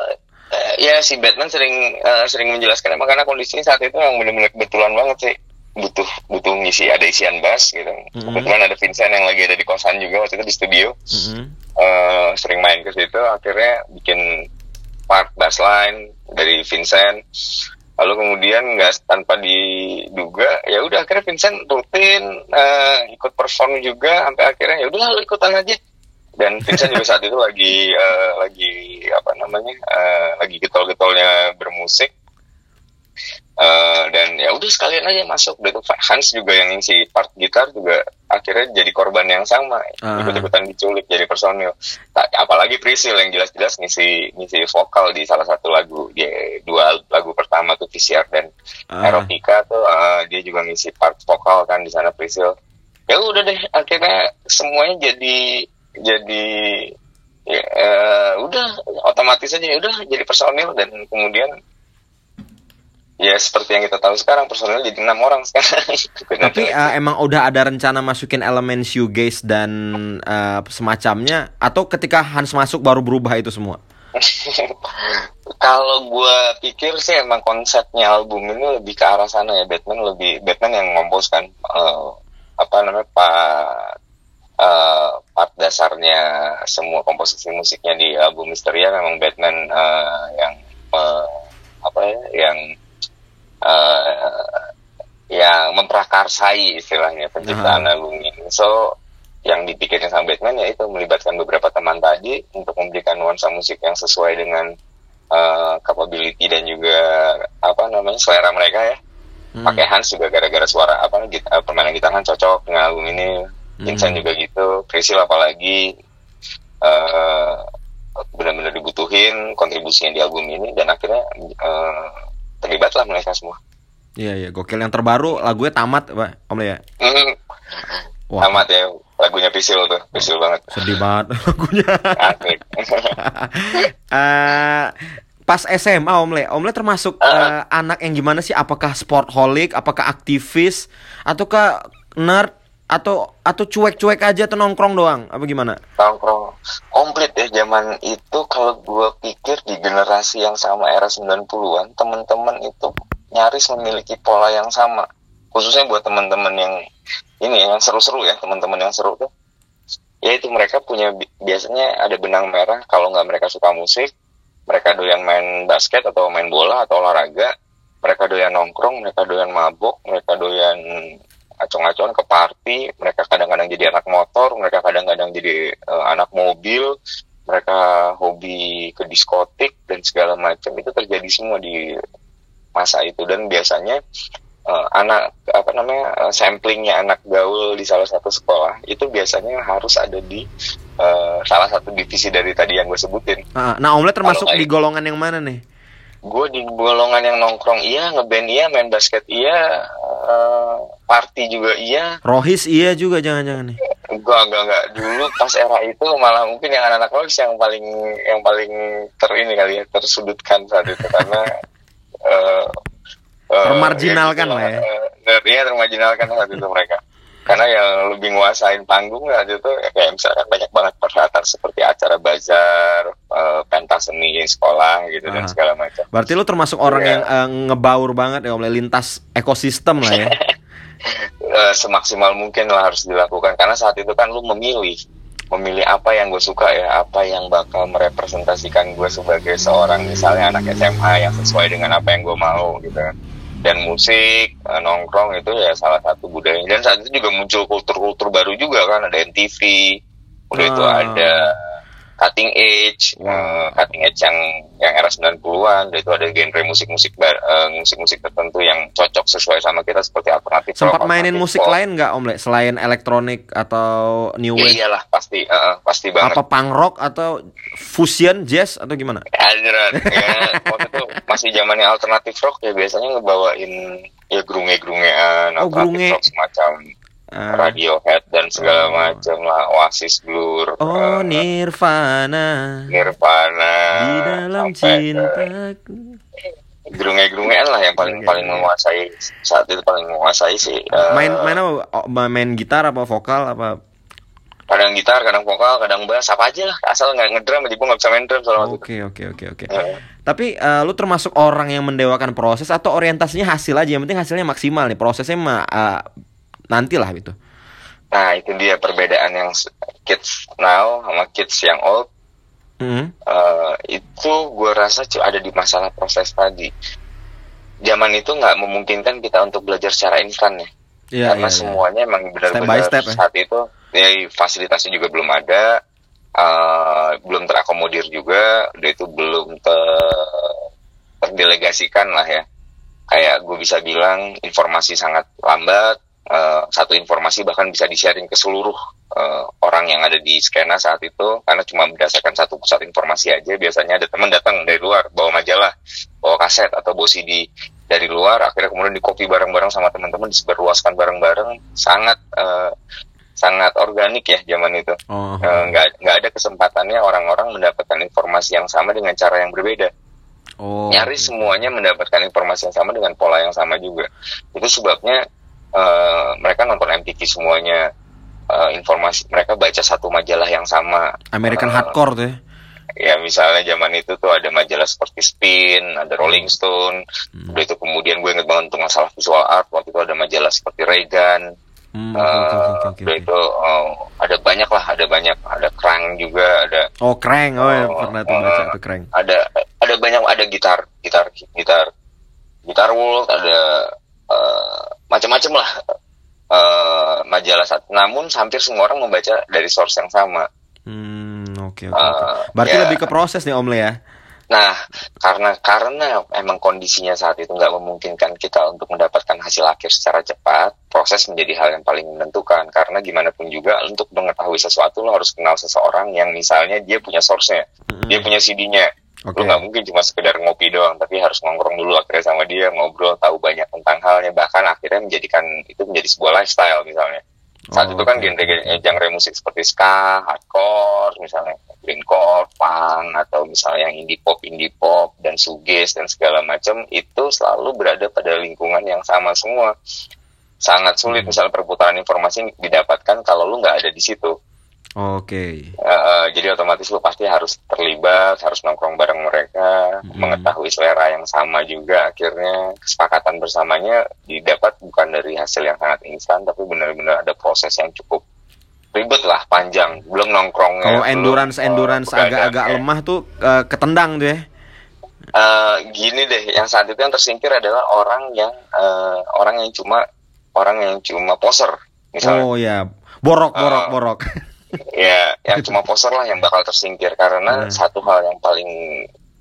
Speaker 2: eh, ya si Batman sering eh, sering menjelaskan emang karena kondisinya saat itu yang benar-benar kebetulan banget sih butuh butuh ngisi ada isian bass gitu
Speaker 1: Mhm.
Speaker 2: kebetulan ada Vincent yang lagi ada di kosan juga waktu itu di studio
Speaker 1: Mm-mm.
Speaker 2: eh, sering main ke situ akhirnya bikin part bass line dari Vincent lalu kemudian nggak tanpa diduga ya udah akhirnya Vincent rutin eh, ikut perform juga sampai akhirnya ya udah lu ikutan aja. Dan Vincent juga saat itu lagi eh, lagi apa namanya eh, lagi getol-getolnya bermusik Eh, dan ya udah sekalian aja masuk. Dan itu Hans juga yang ngisi part gitar juga akhirnya jadi korban yang sama.
Speaker 1: Ah.
Speaker 2: ikut-ikutan diculik jadi personil. Ta- apalagi Priscil yang jelas-jelas ngisi ngisi vokal di salah satu lagu. Dia dua lagu pertama tuh VCR dan
Speaker 1: Ah.
Speaker 2: Erotica tuh eh, dia juga ngisi part vokal kan di sana Priscil. Ya udah deh akhirnya semuanya jadi jadi ya, eh, udah otomatis aja ya udah jadi personil dan kemudian ya seperti yang kita tahu sekarang personil jadi enam orang sekarang. [laughs]
Speaker 1: Tapi eh, emang udah ada rencana masukin elemen shoegaze dan eh, semacamnya? Atau ketika Hans masuk baru berubah itu semua? [laughs]
Speaker 2: kalau gue pikir sih emang konsepnya album ini lebih ke arah sana ya. Batman lebih Batman yang ngompos kan eh, apa namanya pak eh, part dasarnya semua komposisi musiknya di album Misteria. Memang Batman eh, yang eh, apa ya yang eh, yang memprakarsai istilahnya penciptaan album ini so yang dipikirin sama Batman ya itu melibatkan beberapa teman tadi untuk memberikan nuansa musik yang sesuai dengan uh, capability dan juga apa namanya selera mereka ya.
Speaker 1: Hmm.
Speaker 2: Pakai Hans juga gara-gara suara apa git- uh, permainan gitar kan cocok dengan album ini. Vincent juga gitu, Priscil apalagi uh, benar-benar dibutuhin kontribusinya di album ini dan akhirnya uh, terlibatlah mereka semua.
Speaker 1: Iya iya. Gokil. Yang terbaru lagunya tamat Pak. Om ya.
Speaker 2: Hmm,
Speaker 1: Wah,
Speaker 2: Amat ya. Lagunya Priscil tuh, Priscil banget.
Speaker 1: sedih banget [laughs] lagunya. [laughs] Eh, pas SMA Om Le, Om Le termasuk eh, anak yang gimana sih? Apakah sportholic, apakah aktivis, ataukah nerd atau atau cuek-cuek aja atau nongkrong doang? Apa gimana?
Speaker 2: nongkrong. Komplit ya zaman itu kalau gue pikir di generasi yang sama era 90-an teman-teman itu nyaris memiliki pola yang sama. Khususnya buat teman-teman yang ini ya, yang seru-seru ya teman-teman yang seru tuh. Ya itu mereka punya bi- biasanya ada benang merah. Kalau nggak mereka suka musik mereka doyan main basket atau main bola atau olahraga. Mereka doyan nongkrong mereka doyan mabok mereka doyan acong-acongan ke party mereka kadang-kadang jadi anak motor mereka kadang-kadang jadi eh, anak mobil mereka hobi ke diskotik dan segala macam itu terjadi semua di masa itu dan biasanya uh, anak apa namanya uh, samplingnya anak gaul di salah satu sekolah itu biasanya harus ada di uh, salah satu divisi dari tadi yang gue sebutin.
Speaker 1: Ah, nah, Omlet termasuk di golongan yang mana nih?
Speaker 2: Gue di golongan yang nongkrong iya, ngeband iya, main basket iya, uh, party juga iya.
Speaker 1: Rohis iya juga jangan-jangan nih.
Speaker 2: Enggak, enggak, enggak. Dulu pas era itu malah mungkin yang anak-anak rohis yang paling yang paling ter ini kali ya, tersudutkan saat itu karena uh,
Speaker 1: uh, termarginalkan ya, gitu lah ya.
Speaker 2: Uh, iya, termarginalkan saat itu mereka karena yang lebih nguasain panggung ya itu ya kayak misalkan banyak banget persyaratan seperti acara bazar, uh, pentas seni sekolah gitu dan segala macam.
Speaker 1: Berarti lu termasuk orang ya. yang uh, ngebaur banget ya om lintas ekosistem lah ya.
Speaker 2: uh, [laughs] semaksimal mungkin lah harus dilakukan karena saat itu kan lu memilih memilih apa yang gue suka ya apa yang bakal merepresentasikan gue sebagai seorang misalnya anak SMA yang sesuai dengan apa yang gue mau gitu kan dan musik uh, nongkrong itu ya salah satu budaya dan saat itu juga muncul kultur-kultur baru juga kan ada MTV udah ah. itu ada cutting edge uh, cutting edge yang yang era 90-an itu ada genre musik-musik uh, musik-musik tertentu yang cocok sesuai sama kita seperti alternatif
Speaker 1: sempat mainin musik pop. lain nggak Om Le? Selain elektronik atau new wave?
Speaker 2: ya, iyalah pasti uh, pasti banget.
Speaker 1: Apa punk rock atau fusion jazz atau gimana?
Speaker 2: Ya, itu masih zamannya alternatif rock ya biasanya ngebawain ya grunge-grungean oh, alternatif rock semacam uh, Radiohead dan segala oh. macam lah Oasis Blur
Speaker 1: oh uh, Nirvana.
Speaker 2: Nirvana
Speaker 1: di dalam cinta
Speaker 2: gerunge-gerungean lah yang paling okay. paling menguasai saat itu paling menguasai sih uh,
Speaker 1: main main apa? Oh, main gitar apa vokal apa?
Speaker 2: Kadang gitar kadang vokal kadang bass apa aja lah. Asal nggak ngedrum aja gue nggak bisa main drum
Speaker 1: soalnya oke oke oke oke tapi uh, lu termasuk orang yang mendewakan proses atau orientasinya hasil aja yang penting hasilnya maksimal nih prosesnya mah uh, nantilah gitu.
Speaker 2: Nah itu dia perbedaan yang kids now sama kids yang old. Mm. Uh, itu gue rasa ada di masalah proses tadi. Zaman itu nggak memungkinkan kita untuk belajar secara instan ya. Yeah, Karena yeah, iya. semuanya yeah. emang benar-benar ya. saat itu ya fasilitasnya juga belum ada, uh, belum terakomodir juga, udah itu belum ter terdelegasikan lah ya. Kayak gue bisa bilang informasi sangat lambat, uh, satu informasi bahkan bisa di-sharing ke seluruh uh, orang yang ada di skena saat itu karena cuma berdasarkan satu pusat informasi aja biasanya ada teman datang dari luar bawa majalah bawa kaset atau bawa CD dari luar akhirnya kemudian di copy bareng-bareng sama teman-teman disebarluaskan bareng-bareng sangat uh, sangat organik ya zaman itu oh. nggak uh, nggak ada kesempatannya orang-orang mendapatkan informasi yang sama dengan cara yang berbeda Oh. Nyaris semuanya mendapatkan informasi yang sama dengan pola yang sama juga. Itu sebabnya uh, mereka nonton MTV semuanya uh, informasi mereka baca satu majalah yang sama
Speaker 1: American uh, Hardcore tuh ya
Speaker 2: ya misalnya zaman itu tuh ada majalah seperti Spin, ada Rolling Stone, hmm. udah itu kemudian gue inget banget untuk masalah visual art waktu itu ada majalah seperti Reagan, hmm, uh, okay, okay, okay, udah itu uh, ada banyak lah, ada banyak, ada Krang juga, ada.
Speaker 1: Oh Krang, oh ya, pernah tuh baca uh, Krang,
Speaker 2: ada ada banyak, ada gitar, gitar, gitar, gitar world, ada uh, macam-macam lah. Uh, majalah saat namun hampir semua orang membaca dari source yang sama.
Speaker 1: Hmm oke okay, okay, uh, berarti ya, lebih ke proses nih om Le ya
Speaker 2: nah karena karena emang kondisinya saat itu nggak memungkinkan kita untuk mendapatkan hasil akhir secara cepat proses menjadi hal yang paling menentukan karena gimana pun juga untuk mengetahui sesuatu lo harus kenal seseorang yang misalnya dia punya source-nya hmm. dia punya CD-nya Okay. Lu nggak mungkin cuma sekedar ngopi doang, tapi harus nongkrong dulu akhirnya sama dia, ngobrol, tahu banyak tentang halnya, bahkan akhirnya menjadikan itu menjadi sebuah lifestyle misalnya. Saat oh, itu kan okay. genre, genre musik seperti ska, hardcore, misalnya greencore, punk, atau misalnya yang indie pop, indie pop, dan suges dan segala macam itu selalu berada pada lingkungan yang sama semua. Sangat sulit hmm. misalnya perputaran informasi didapatkan kalau lu nggak ada di situ.
Speaker 1: Oke. Okay.
Speaker 2: Uh, jadi otomatis lu pasti harus terlibat, harus nongkrong bareng mereka, hmm. mengetahui selera yang sama juga. Akhirnya kesepakatan bersamanya didapat bukan dari hasil yang sangat instan, tapi benar-benar ada proses yang cukup ribet lah, panjang. Belum nongkrong.
Speaker 1: Kalau endurance belum, endurance uh, agak-agak ya. lemah tuh uh, ketendang tuh ya.
Speaker 2: Uh, gini deh, yang saat itu yang tersingkir adalah orang yang uh, orang yang cuma orang yang cuma poser, misalnya.
Speaker 1: Oh ya, borok, borok, uh, borok. [laughs]
Speaker 2: ya yang cuma poster lah yang bakal tersingkir karena
Speaker 1: Hmm.
Speaker 2: satu hal yang paling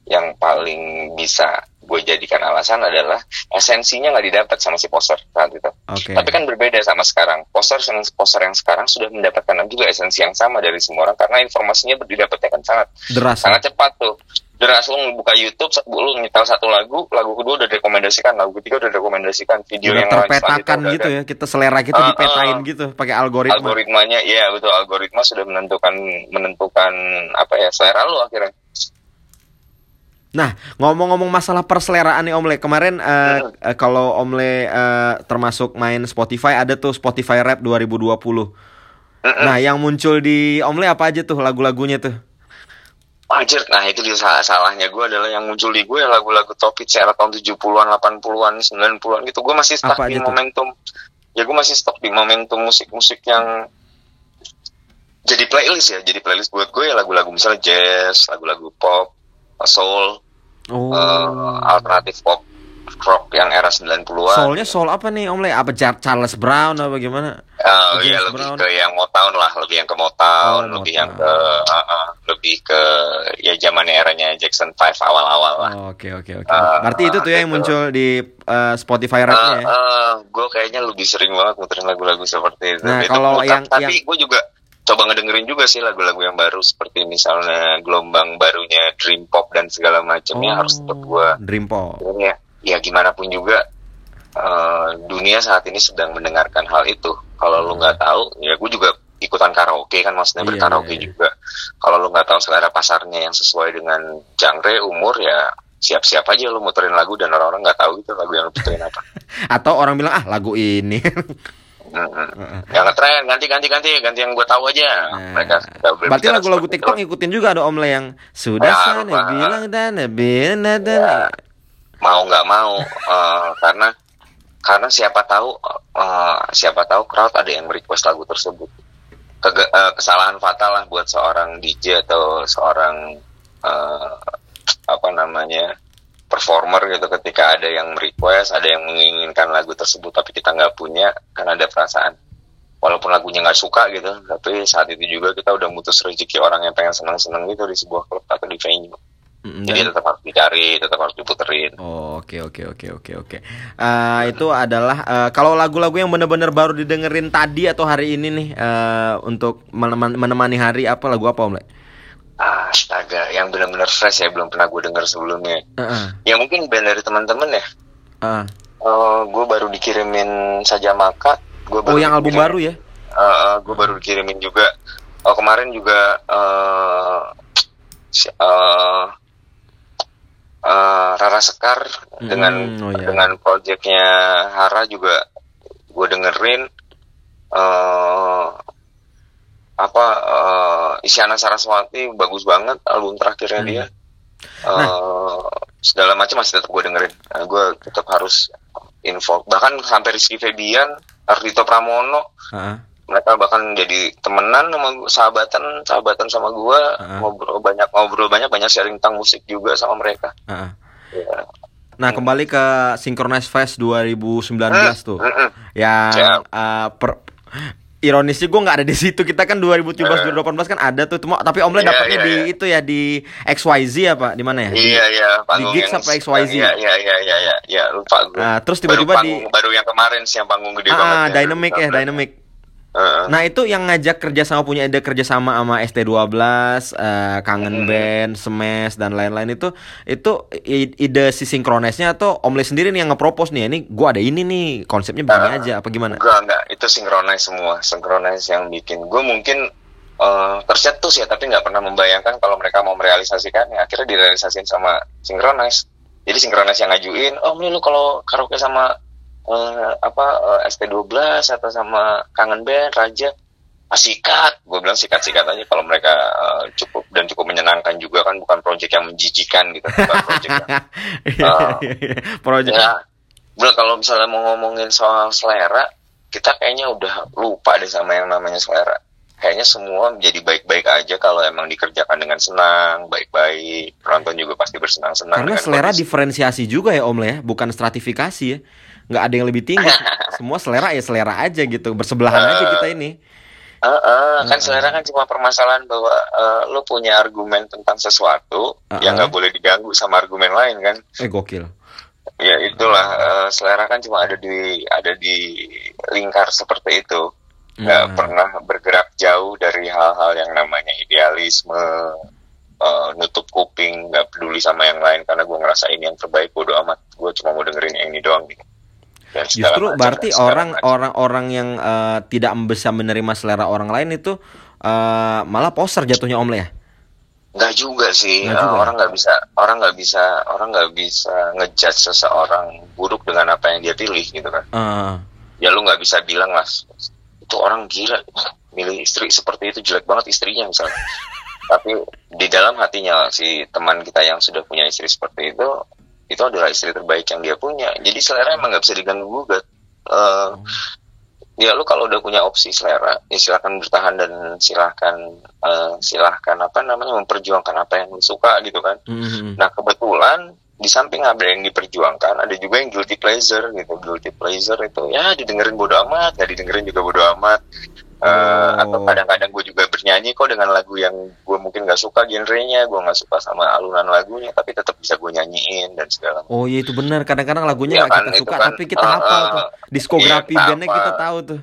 Speaker 2: yang paling bisa gue jadikan alasan adalah esensinya nggak didapat sama si poster saat itu.
Speaker 1: Oke.
Speaker 2: Tapi kan berbeda sama sekarang. Poster yang poster yang sekarang sudah mendapatkan juga esensi yang sama dari semua orang karena informasinya didapatnya kan sangat
Speaker 1: Deras.
Speaker 2: sangat cepat tuh. Deras lu buka YouTube, lu nyetel satu lagu, lagu kedua udah direkomendasikan, lagu ketiga udah direkomendasikan, video
Speaker 1: Udah
Speaker 2: yang
Speaker 1: terpetakan gitu
Speaker 2: ada.
Speaker 1: ya. Kita selera kita
Speaker 2: Ah,
Speaker 1: dipetain
Speaker 2: ah.
Speaker 1: gitu pakai algoritma.
Speaker 2: algoritmanya iya betul algoritma sudah menentukan menentukan apa ya selera lu akhirnya
Speaker 1: Nah, ngomong-ngomong masalah perseleraan nih Om Le, kemarin
Speaker 2: Hmm.
Speaker 1: eh, kalau Om Le eh, termasuk main Spotify ada tuh Spotify Rap 2020.
Speaker 2: Mm-mm.
Speaker 1: Nah, yang muncul di Om Le apa aja tuh lagu-lagunya tuh?
Speaker 2: Anjir, nah itu dia salah salahnya gue adalah yang muncul di gue lagu-lagu top hits era tahun 70-an, 80-an, 90-an gitu. Gue masih stuck
Speaker 1: Apa
Speaker 2: di
Speaker 1: aja tuh?
Speaker 2: momentum. Ya gue masih stuck di momentum musik-musik yang jadi playlist ya. Jadi playlist buat gue ya lagu-lagu misalnya jazz, lagu-lagu pop, soul,
Speaker 1: Oh.
Speaker 2: eh, alternatif pop, rock yang era 90-an.
Speaker 1: Soulnya soul apa nih Om Le? Apa Charles Brown apa gimana?
Speaker 2: Oh iya lebih
Speaker 1: Brown.
Speaker 2: ke yang Motown lah, lebih yang ke Motown,
Speaker 1: Oh,
Speaker 2: lebih
Speaker 1: Motown.
Speaker 2: yang ke uh, uh, lebih ke ya zaman eranya Jackson 5 awal-awal lah.
Speaker 1: Oh, Oke oke oke.
Speaker 2: Ah,
Speaker 1: Berarti itu tuh ya yang
Speaker 2: gitu.
Speaker 1: muncul di eh, Spotify Rap-nya ya.
Speaker 2: gue kayaknya lebih sering banget muterin lagu-lagu seperti itu.
Speaker 1: Nah,
Speaker 2: Itu
Speaker 1: kalau yang-
Speaker 2: tapi
Speaker 1: yang-
Speaker 2: gue juga coba ngedengerin juga sih lagu-lagu yang baru seperti misalnya gelombang barunya Dream Pop dan segala macamnya harus tetap gue
Speaker 1: Dream Pop.
Speaker 2: ya, ya gimana pun juga eh, dunia saat ini sedang mendengarkan hal itu. Kalau lu nggak tahu, ya gue juga ikutan karaoke kan maksudnya
Speaker 1: Iya,
Speaker 2: berkaraoke
Speaker 1: iya, iya.
Speaker 2: juga. Kalau lu nggak tahu selera pasarnya yang sesuai dengan genre umur ya siap-siap aja lu muterin lagu dan orang-orang nggak tahu gitu lagu yang lu puterin apa. [laughs]
Speaker 1: Atau orang bilang ah lagu ini. [laughs]
Speaker 2: Mm-mm. Yang ngetren ganti ganti ganti ganti yang gue tahu aja.
Speaker 1: Nah,
Speaker 2: Mereka
Speaker 1: Berarti lagu-lagu TikTok
Speaker 2: itu.
Speaker 1: ngikutin juga ada Om Le yang sudah
Speaker 2: Ya,
Speaker 1: sana bilang dan bilang dan dan.
Speaker 2: Ya. Mau nggak mau eh, karena karena siapa tahu eh, siapa tahu crowd ada yang request lagu tersebut. Kege- eh, kesalahan fatal lah buat seorang DJ atau seorang eh, apa namanya performer gitu. Ketika ada yang request ada yang menginginkan lagu tersebut tapi kita nggak punya kan ada perasaan. Walaupun lagunya nggak suka gitu tapi saat itu juga kita udah mutus rezeki orang yang pengen senang-senang gitu di sebuah klub atau di venue
Speaker 1: Mm,
Speaker 2: jadi tetap harus dicari tetap harus diputerin
Speaker 1: Oh, Oke oke oke oke oke. Eh, itu adalah eh, kalau lagu-lagu yang bener-bener baru didengerin tadi atau hari ini nih eh, untuk meneman- menemani hari apa lagu apa Om Le?
Speaker 2: Astaga, yang benar-benar fresh ya belum pernah gue dengar sebelumnya.
Speaker 1: Heeh.
Speaker 2: Ya mungkin band dari teman-teman ya.
Speaker 1: Ah.
Speaker 2: gue baru dikirimin saja maka. Gua
Speaker 1: Oh yang album baru ya?
Speaker 2: gue baru dikirimin juga. Oh kemarin juga eh si- eh, Rara Sekar dengan
Speaker 1: oh iya.
Speaker 2: dengan proyeknya Hara juga gue dengerin. eh apa eh, Isyana Saraswati bagus banget album terakhirnya
Speaker 1: Hmm.
Speaker 2: dia. Eh, segala macam masih tetap gue dengerin. Nah, gue tetap harus info. Bahkan sampai Rizky Febian, Ardito Pramono,
Speaker 1: Heeh.
Speaker 2: Mereka bahkan jadi temenan sama gua, sahabatan, sahabatan sama gue,
Speaker 1: Ah.
Speaker 2: ngobrol banyak ngobrol banyak banyak sharing tentang musik juga sama mereka.
Speaker 1: Heeh.
Speaker 2: Ya.
Speaker 1: Nah kembali ke Synchronize Fest 2019 tuh,
Speaker 2: Mm-mm.
Speaker 1: yang
Speaker 2: Siap.
Speaker 1: eh, per ironisnya gue nggak ada di situ kita kan 2017 2018 kan ada tuh cuma tapi Om Le
Speaker 2: Iya,
Speaker 1: dapatnya
Speaker 2: iya,
Speaker 1: di
Speaker 2: iya.
Speaker 1: itu ya di XYZ apa di mana ya? Di-
Speaker 2: Iya iya panggung
Speaker 1: Gigs
Speaker 2: yang
Speaker 1: apa XYZ?
Speaker 2: Iya iya iya iya iya ya, lupa gue.
Speaker 1: Nah, terus tiba-tiba di-
Speaker 2: baru yang kemarin sih yang panggung gede
Speaker 1: Ah,
Speaker 2: banget. ya.
Speaker 1: Dynamic ya, Dynamic.
Speaker 2: Heeh.
Speaker 1: Nah itu yang ngajak kerjasama punya ide kerjasama sama ST12, eh, Kangen
Speaker 2: Hmm.
Speaker 1: Band, Smash dan lain-lain itu itu ide si sinkronisnya atau Om Le sendiri nih yang nge-propose nih, ini gua ada ini nih konsepnya begini
Speaker 2: Ah.
Speaker 1: aja apa gimana?
Speaker 2: Enggak, enggak. Itu synchronize semua. Synchronize yang bikin. Gue mungkin eh, tercetus ya, tapi nggak pernah membayangkan kalau mereka mau merealisasikan. Ya, akhirnya direalisasikan sama synchronize. Jadi synchronize yang ngajuin, oh ini lu kalau karaoke sama eh, apa eh, ST12 atau sama Kangen Band, Raja, ah, sikat. Gue bilang sikat-sikat aja kalau mereka eh, cukup dan cukup menyenangkan juga kan, bukan project yang menjijikan gitu, bukan [laughs] project yang.
Speaker 1: Project.
Speaker 2: Ya, Bro, kalau misalnya mau ngomongin soal selera, kita kayaknya udah lupa deh sama yang namanya selera. Kayaknya semua menjadi baik-baik aja kalau emang dikerjakan dengan senang, baik-baik. Penonton juga pasti bersenang-senang.
Speaker 1: Karena selera
Speaker 2: kondisi.
Speaker 1: diferensiasi juga ya Om Le ya, bukan stratifikasi ya. Nggak ada yang lebih tinggi. [laughs] Semua selera ya selera aja gitu, bersebelahan aja kita ini.
Speaker 2: Uh, uh, kan
Speaker 1: Mm-mm.
Speaker 2: selera kan cuma permasalahan bahwa uh, lu punya argumen tentang sesuatu
Speaker 1: Uh-uh.
Speaker 2: yang nggak boleh diganggu sama argumen lain kan.
Speaker 1: Eh gokil.
Speaker 2: Ya itulah uh, selera kan cuma ada di ada di lingkar seperti itu. Nggak
Speaker 1: Hmm.
Speaker 2: pernah bergerak jauh dari hal-hal yang namanya idealisme, uh, nutup kuping, nggak peduli sama yang lain karena gue ngerasa ini yang terbaik bodo amat. Gue cuma mau dengerin yang ini doang gitu. Segala
Speaker 1: Justru
Speaker 2: macam,
Speaker 1: berarti
Speaker 2: dan segala
Speaker 1: orang
Speaker 2: macam.
Speaker 1: orang-orang yang eh, tidak bisa menerima selera orang lain itu eh, malah poser jatuhnya Om Le ya.
Speaker 2: Nggak juga sih
Speaker 1: Nggak
Speaker 2: Eh,
Speaker 1: juga.
Speaker 2: orang nggak bisa orang nggak bisa orang nggak bisa ngejudge seseorang buruk dengan apa yang dia pilih gitu kan
Speaker 1: Eh,
Speaker 2: ya lu nggak bisa bilang mas itu orang gila milih istri seperti itu jelek banget istrinya misalnya [laughs] tapi di dalam hatinya si teman kita yang sudah punya istri seperti itu itu adalah istri terbaik yang dia punya. Jadi selera emang nggak bisa diganggu gugat. Eh, ya lu kalau udah punya opsi selera ya silahkan bertahan dan silahkan eh, silahkan apa namanya memperjuangkan apa yang lu suka gitu kan.
Speaker 1: Mm,
Speaker 2: Nah kebetulan di samping ada yang diperjuangkan, ada juga yang guilty pleasure gitu. Guilty pleasure itu ya didengerin bodo amat, nggak didengerin juga bodo amat. Eh,
Speaker 1: Oh.
Speaker 2: Atau kadang-kadang gue juga bernyanyi kok dengan lagu yang gue mungkin nggak suka genrenya, gue nggak suka sama alunan lagunya, tapi tetap bisa gue nyanyiin dan segala.
Speaker 1: Oh iya itu benar. Kadang-kadang lagunya
Speaker 2: Iya
Speaker 1: nggak
Speaker 2: kan,
Speaker 1: kita suka
Speaker 2: kan,
Speaker 1: tapi kita
Speaker 2: eh,
Speaker 1: hafal tuh. Diskografi
Speaker 2: iya,
Speaker 1: bandnya kita tahu tuh.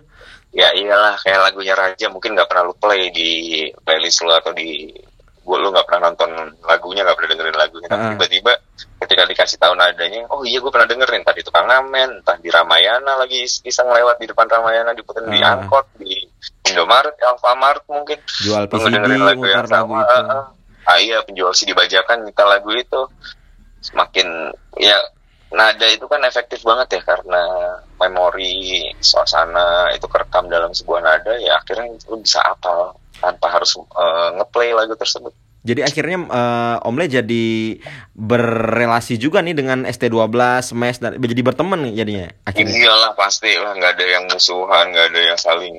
Speaker 2: Ya iyalah kayak lagunya Raja mungkin nggak pernah lu play di playlist lu atau di gue lu nggak pernah nonton lagunya nggak pernah dengerin lagunya tapi
Speaker 1: Ah.
Speaker 2: tiba-tiba ketika dikasih tahu nadanya oh iya gue pernah dengerin tadi tukang ngamen entah di Ramayana lagi is- iseng lewat di depan Ramayana diputerin di
Speaker 1: Ah.
Speaker 2: angkot di Indomaret Alfamart mungkin
Speaker 1: Jual PCD
Speaker 2: ngedengerin lagu yang
Speaker 1: mutar lagu
Speaker 2: sama
Speaker 1: itu.
Speaker 2: ah, ah. ah iya penjual CD bajakan minta lagu itu semakin ya nada itu kan efektif banget ya karena memori suasana itu kerekam dalam sebuah nada ya akhirnya lu bisa apal tanpa harus eh, ngeplay lagu tersebut
Speaker 1: Jadi akhirnya eh, Om Le jadi berrelasi juga nih dengan ST12, Smash dan jadi berteman nih jadinya akhirnya.
Speaker 2: iyalah pasti lah. Nggak ada yang musuhan nggak ada yang saling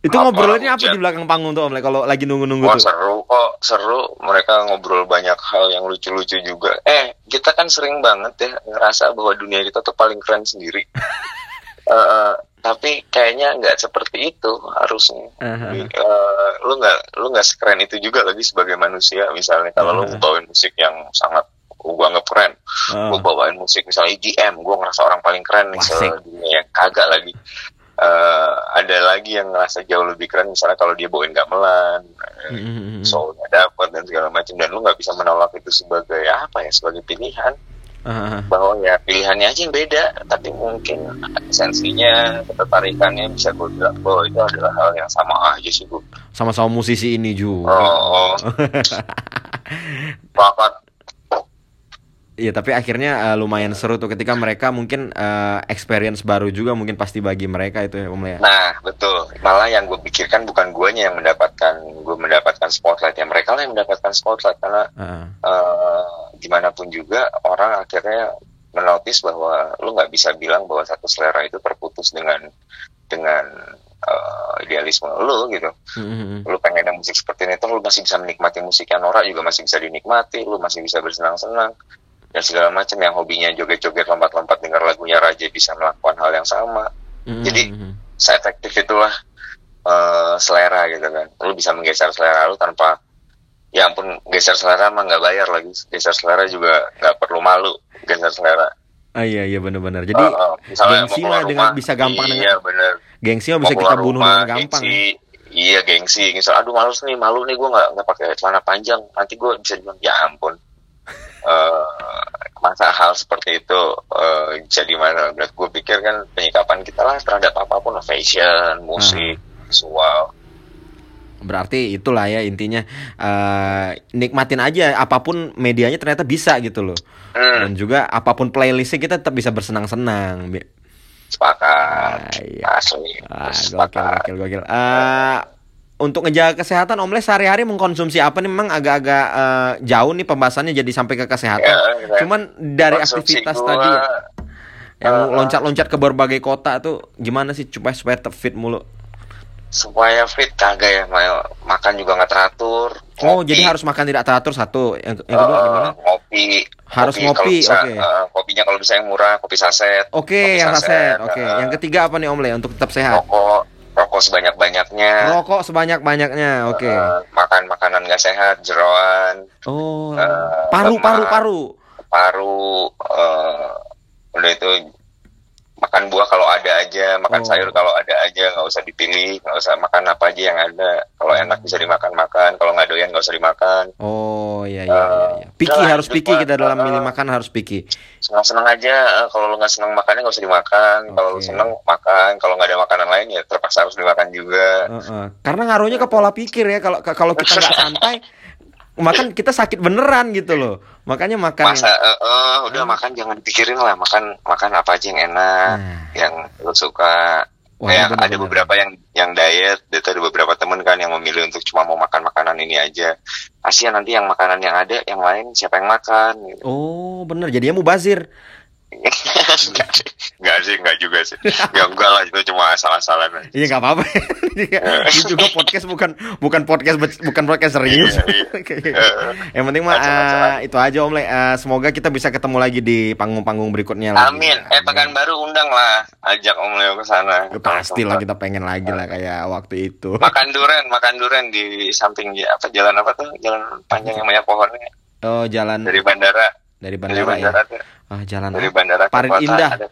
Speaker 1: Itu
Speaker 2: Apa,
Speaker 1: ngobrolinnya apa di belakang panggung tuh Om Le kalau lagi nunggu-nunggu
Speaker 2: Wah
Speaker 1: tuh?
Speaker 2: seru kok seru. Mereka ngobrol banyak hal yang lucu-lucu juga. Eh kita kan sering banget ya ngerasa bahwa dunia kita tuh paling keren sendiri. [laughs] Eh, eh, tapi kayaknya nggak seperti itu harusnya.
Speaker 1: Aha.
Speaker 2: Eh, lu nggak lu nggak sekeren itu juga lagi sebagai manusia. Misalnya kalau lu
Speaker 1: Aha.
Speaker 2: bawain musik yang sangat oh, gua anggap keren. Gue bawain musik misalnya EDM gue ngerasa orang paling keren nih sedunia kagak lagi. Eh, ada lagi yang ngerasa jauh lebih keren misalnya kalau dia bawain gamelan
Speaker 1: Mm, mm, mm, mm.
Speaker 2: soulnya dapat dan segala macam dan lu nggak bisa menolak itu sebagai apa ya sebagai pilihan
Speaker 1: Ah,
Speaker 2: bahwa ya pilihannya aja yang beda tapi mungkin esensinya ketertarikannya bisa gue bilang bahwa itu adalah hal yang sama aja sih bu
Speaker 1: sama-sama musisi ini juga.
Speaker 2: oh, oh. [laughs] Bakat
Speaker 1: Iya, tapi akhirnya eh, lumayan seru tuh ketika mereka mungkin eh, experience baru juga mungkin pasti bagi mereka itu ya Om Le. ya.
Speaker 2: Nah, betul. Malah yang gue pikirkan bukan guanya yang mendapatkan, gue mendapatkan spotlight ya. Mereka lah yang mendapatkan spotlight karena
Speaker 1: Ah,
Speaker 2: eh, gimana pun juga orang akhirnya menotis bahwa lu nggak bisa bilang bahwa satu selera itu terputus dengan dengan eh, idealisme lu gitu.
Speaker 1: mm, mm, mm.
Speaker 2: Lu pengen ada musik seperti ini, tuh lu masih bisa menikmati musiknya Nora juga masih bisa dinikmati, lu masih bisa bersenang-senang dan segala macam yang hobinya joget-joget lompat-lompat dengar lagunya Raja bisa melakukan hal yang sama
Speaker 1: Mm,
Speaker 2: Jadi,
Speaker 1: mm.
Speaker 2: seefektif itulah eh, selera gitu kan. Lu bisa menggeser selera lu tanpa ya ampun geser selera mah nggak bayar lagi. Geser selera juga nggak perlu malu geser selera.
Speaker 1: Ah iya iya benar-benar. Jadi
Speaker 2: eh, misalnya
Speaker 1: gengsi
Speaker 2: keluar
Speaker 1: dengan
Speaker 2: rumah,
Speaker 1: bisa gampang
Speaker 2: Iya
Speaker 1: dengan
Speaker 2: bener.
Speaker 1: gengsi mah bisa kita bunuh
Speaker 2: rumah,
Speaker 1: dengan gampang.
Speaker 2: Gengsi, iya gengsi. Misal aduh males nih malu nih gue nggak nggak pakai celana panjang. Nanti gue bisa bilang ya ampun. Eh, masa hal seperti itu eh, jadi mana? Gue pikir kan penyikapan kita lah terhadap apa pun fashion, musik, visual.
Speaker 1: Berarti itulah ya intinya eh, nikmatin aja apa pun medianya ternyata bisa gitu loh.
Speaker 2: Hmm,
Speaker 1: Dan juga apa pun playlistnya kita tetap bisa bersenang-senang.
Speaker 2: Sepakat.
Speaker 1: Ah, iya.
Speaker 2: Asli.
Speaker 1: Ah, gokil,
Speaker 2: sepakat.
Speaker 1: gokil, gokil. Eh, untuk ngejaga kesehatan Om Les sehari-hari mengkonsumsi apa nih memang agak-agak eh, jauh nih pembahasannya jadi sampai ke kesehatan.
Speaker 2: Ya, ya.
Speaker 1: Cuman dari
Speaker 2: Konsumsi
Speaker 1: aktivitas
Speaker 2: gua,
Speaker 1: tadi ya, yang
Speaker 2: eh,
Speaker 1: loncat-loncat ke berbagai kota tuh gimana sih supaya supaya tetap fit mulu?
Speaker 2: supaya fit kagak ya ma- makan juga nggak teratur
Speaker 1: Oh,
Speaker 2: Ngopi,
Speaker 1: jadi harus makan tidak teratur satu. Yang, yang kedua gimana?
Speaker 2: ngopi
Speaker 1: Harus
Speaker 2: kalau
Speaker 1: ngopi, oke.
Speaker 2: eh, kopinya kalau bisa yang murah kopi saset
Speaker 1: Oke,
Speaker 2: Kopi
Speaker 1: yang
Speaker 2: saset,
Speaker 1: saset. Oke,
Speaker 2: eh,
Speaker 1: yang ketiga apa nih Om Le untuk tetap sehat?
Speaker 2: rokok rokok sebanyak banyaknya
Speaker 1: Rokok sebanyak-banyaknya. Oke.
Speaker 2: makan makanan nggak sehat jeroan
Speaker 1: Oh.
Speaker 2: eh,
Speaker 1: Paru
Speaker 2: lemak.
Speaker 1: paru paru.
Speaker 2: paru eh, udah itu makan buah kalau ada aja makan
Speaker 1: Oh.
Speaker 2: sayur kalau ada aja nggak usah dipilih nggak usah makan apa aja yang ada kalau enak bisa dimakan makan kalau nggak doyan nggak usah dimakan
Speaker 1: Oh iya iya iya. iya. Piki harus piki kita dalam
Speaker 2: eh,
Speaker 1: milih makan harus piki.
Speaker 2: senang senang aja eh, kalau lu nggak senang makannya nggak usah dimakan kalau lu
Speaker 1: Oke.
Speaker 2: seneng makan kalau nggak ada makanan lain ya terpaksa harus dimakan juga
Speaker 1: Heeh. Karena ngaruhnya ke pola pikir ya. Kalau kalau kita nggak [laughs] santai, makan kita sakit beneran gitu loh. Makanya makan.
Speaker 2: masa eh, eh, udah
Speaker 1: Hmm.
Speaker 2: makan jangan dipikirin lah makan makan apa aja yang enak
Speaker 1: Nah,
Speaker 2: yang lu suka
Speaker 1: wah,
Speaker 2: Kayak
Speaker 1: bener-bener.
Speaker 2: ada beberapa yang yang diet, itu ada beberapa temen kan yang memilih untuk cuma mau makan makanan ini aja. Kasihan nanti yang makanan yang ada, yang lain siapa yang makan? Gitu.
Speaker 1: Oh bener. Jadinya mubazir. [laughs] [laughs]
Speaker 2: enggak sih, enggak enggak juga sih. Enggak enggak lah, itu cuma asal-asalan aja.
Speaker 1: Iya nggak apa-apa. [laughs] Ini juga podcast bukan bukan podcast bukan podcast serius.
Speaker 2: Iya, [laughs]
Speaker 1: Yang penting mah eh, itu aja Om Le. Eh, semoga kita bisa ketemu lagi di panggung-panggung berikutnya lagi.
Speaker 2: Amin. Eh pekan baru undang lah, ajak Om Leo ke sana.
Speaker 1: Ya, pasti lah kita pengen lagi lah kayak waktu itu.
Speaker 2: Makan duren, makan duren di samping ja- apa jalan apa tuh? Jalan panjang yang banyak pohonnya
Speaker 1: Oh jalan
Speaker 2: dari bandara.
Speaker 1: dari
Speaker 2: Dari
Speaker 1: bandara ya. Ah jalan
Speaker 2: Dari bandara
Speaker 1: Parit Indah.
Speaker 2: ada.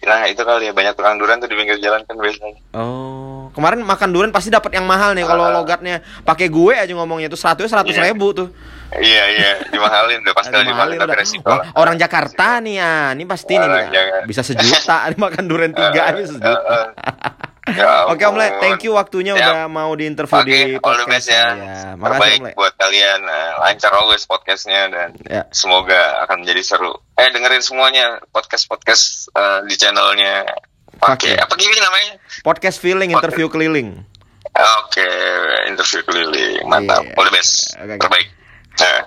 Speaker 2: Nah itu kali ya banyak tukang durian tuh di pinggir jalan kan biasanya.
Speaker 1: Oh kemarin makan durian pasti dapat yang mahal nih kalau
Speaker 2: Ah.
Speaker 1: logatnya pakai gue aja ngomongnya tuh seratus seratus
Speaker 2: Iya.
Speaker 1: ribu tuh.
Speaker 2: Iya iya dimahalin udah pasti dimahalin tapi
Speaker 1: udah.
Speaker 2: resiko
Speaker 1: Wah,
Speaker 2: lah.
Speaker 1: orang Jakarta nih ya, ini pasti nih
Speaker 2: Orang Jakarta.
Speaker 1: bisa sejuta nih makan durian tiga
Speaker 2: Eh,
Speaker 1: bisa sejuta.
Speaker 2: eh, Ya [laughs]
Speaker 1: Oke Om Le, thank you waktunya
Speaker 2: Siap.
Speaker 1: udah mau di interview
Speaker 2: Oke,
Speaker 1: di
Speaker 2: all the
Speaker 1: podcast
Speaker 2: best ya. Terbaik
Speaker 1: Makasih Om Le.
Speaker 2: buat kalian. Nah, lancar always podcastnya dan
Speaker 1: Ya.
Speaker 2: semoga akan menjadi seru. Eh dengerin semuanya podcast podcast di channelnya.
Speaker 1: Pakai
Speaker 2: apa gini namanya?
Speaker 1: Podcast feeling interview keliling.
Speaker 2: Oke, interview keliling. Mantap.
Speaker 1: Iya.
Speaker 2: All the best.
Speaker 1: Oke, oke.
Speaker 2: Terbaik. Nah.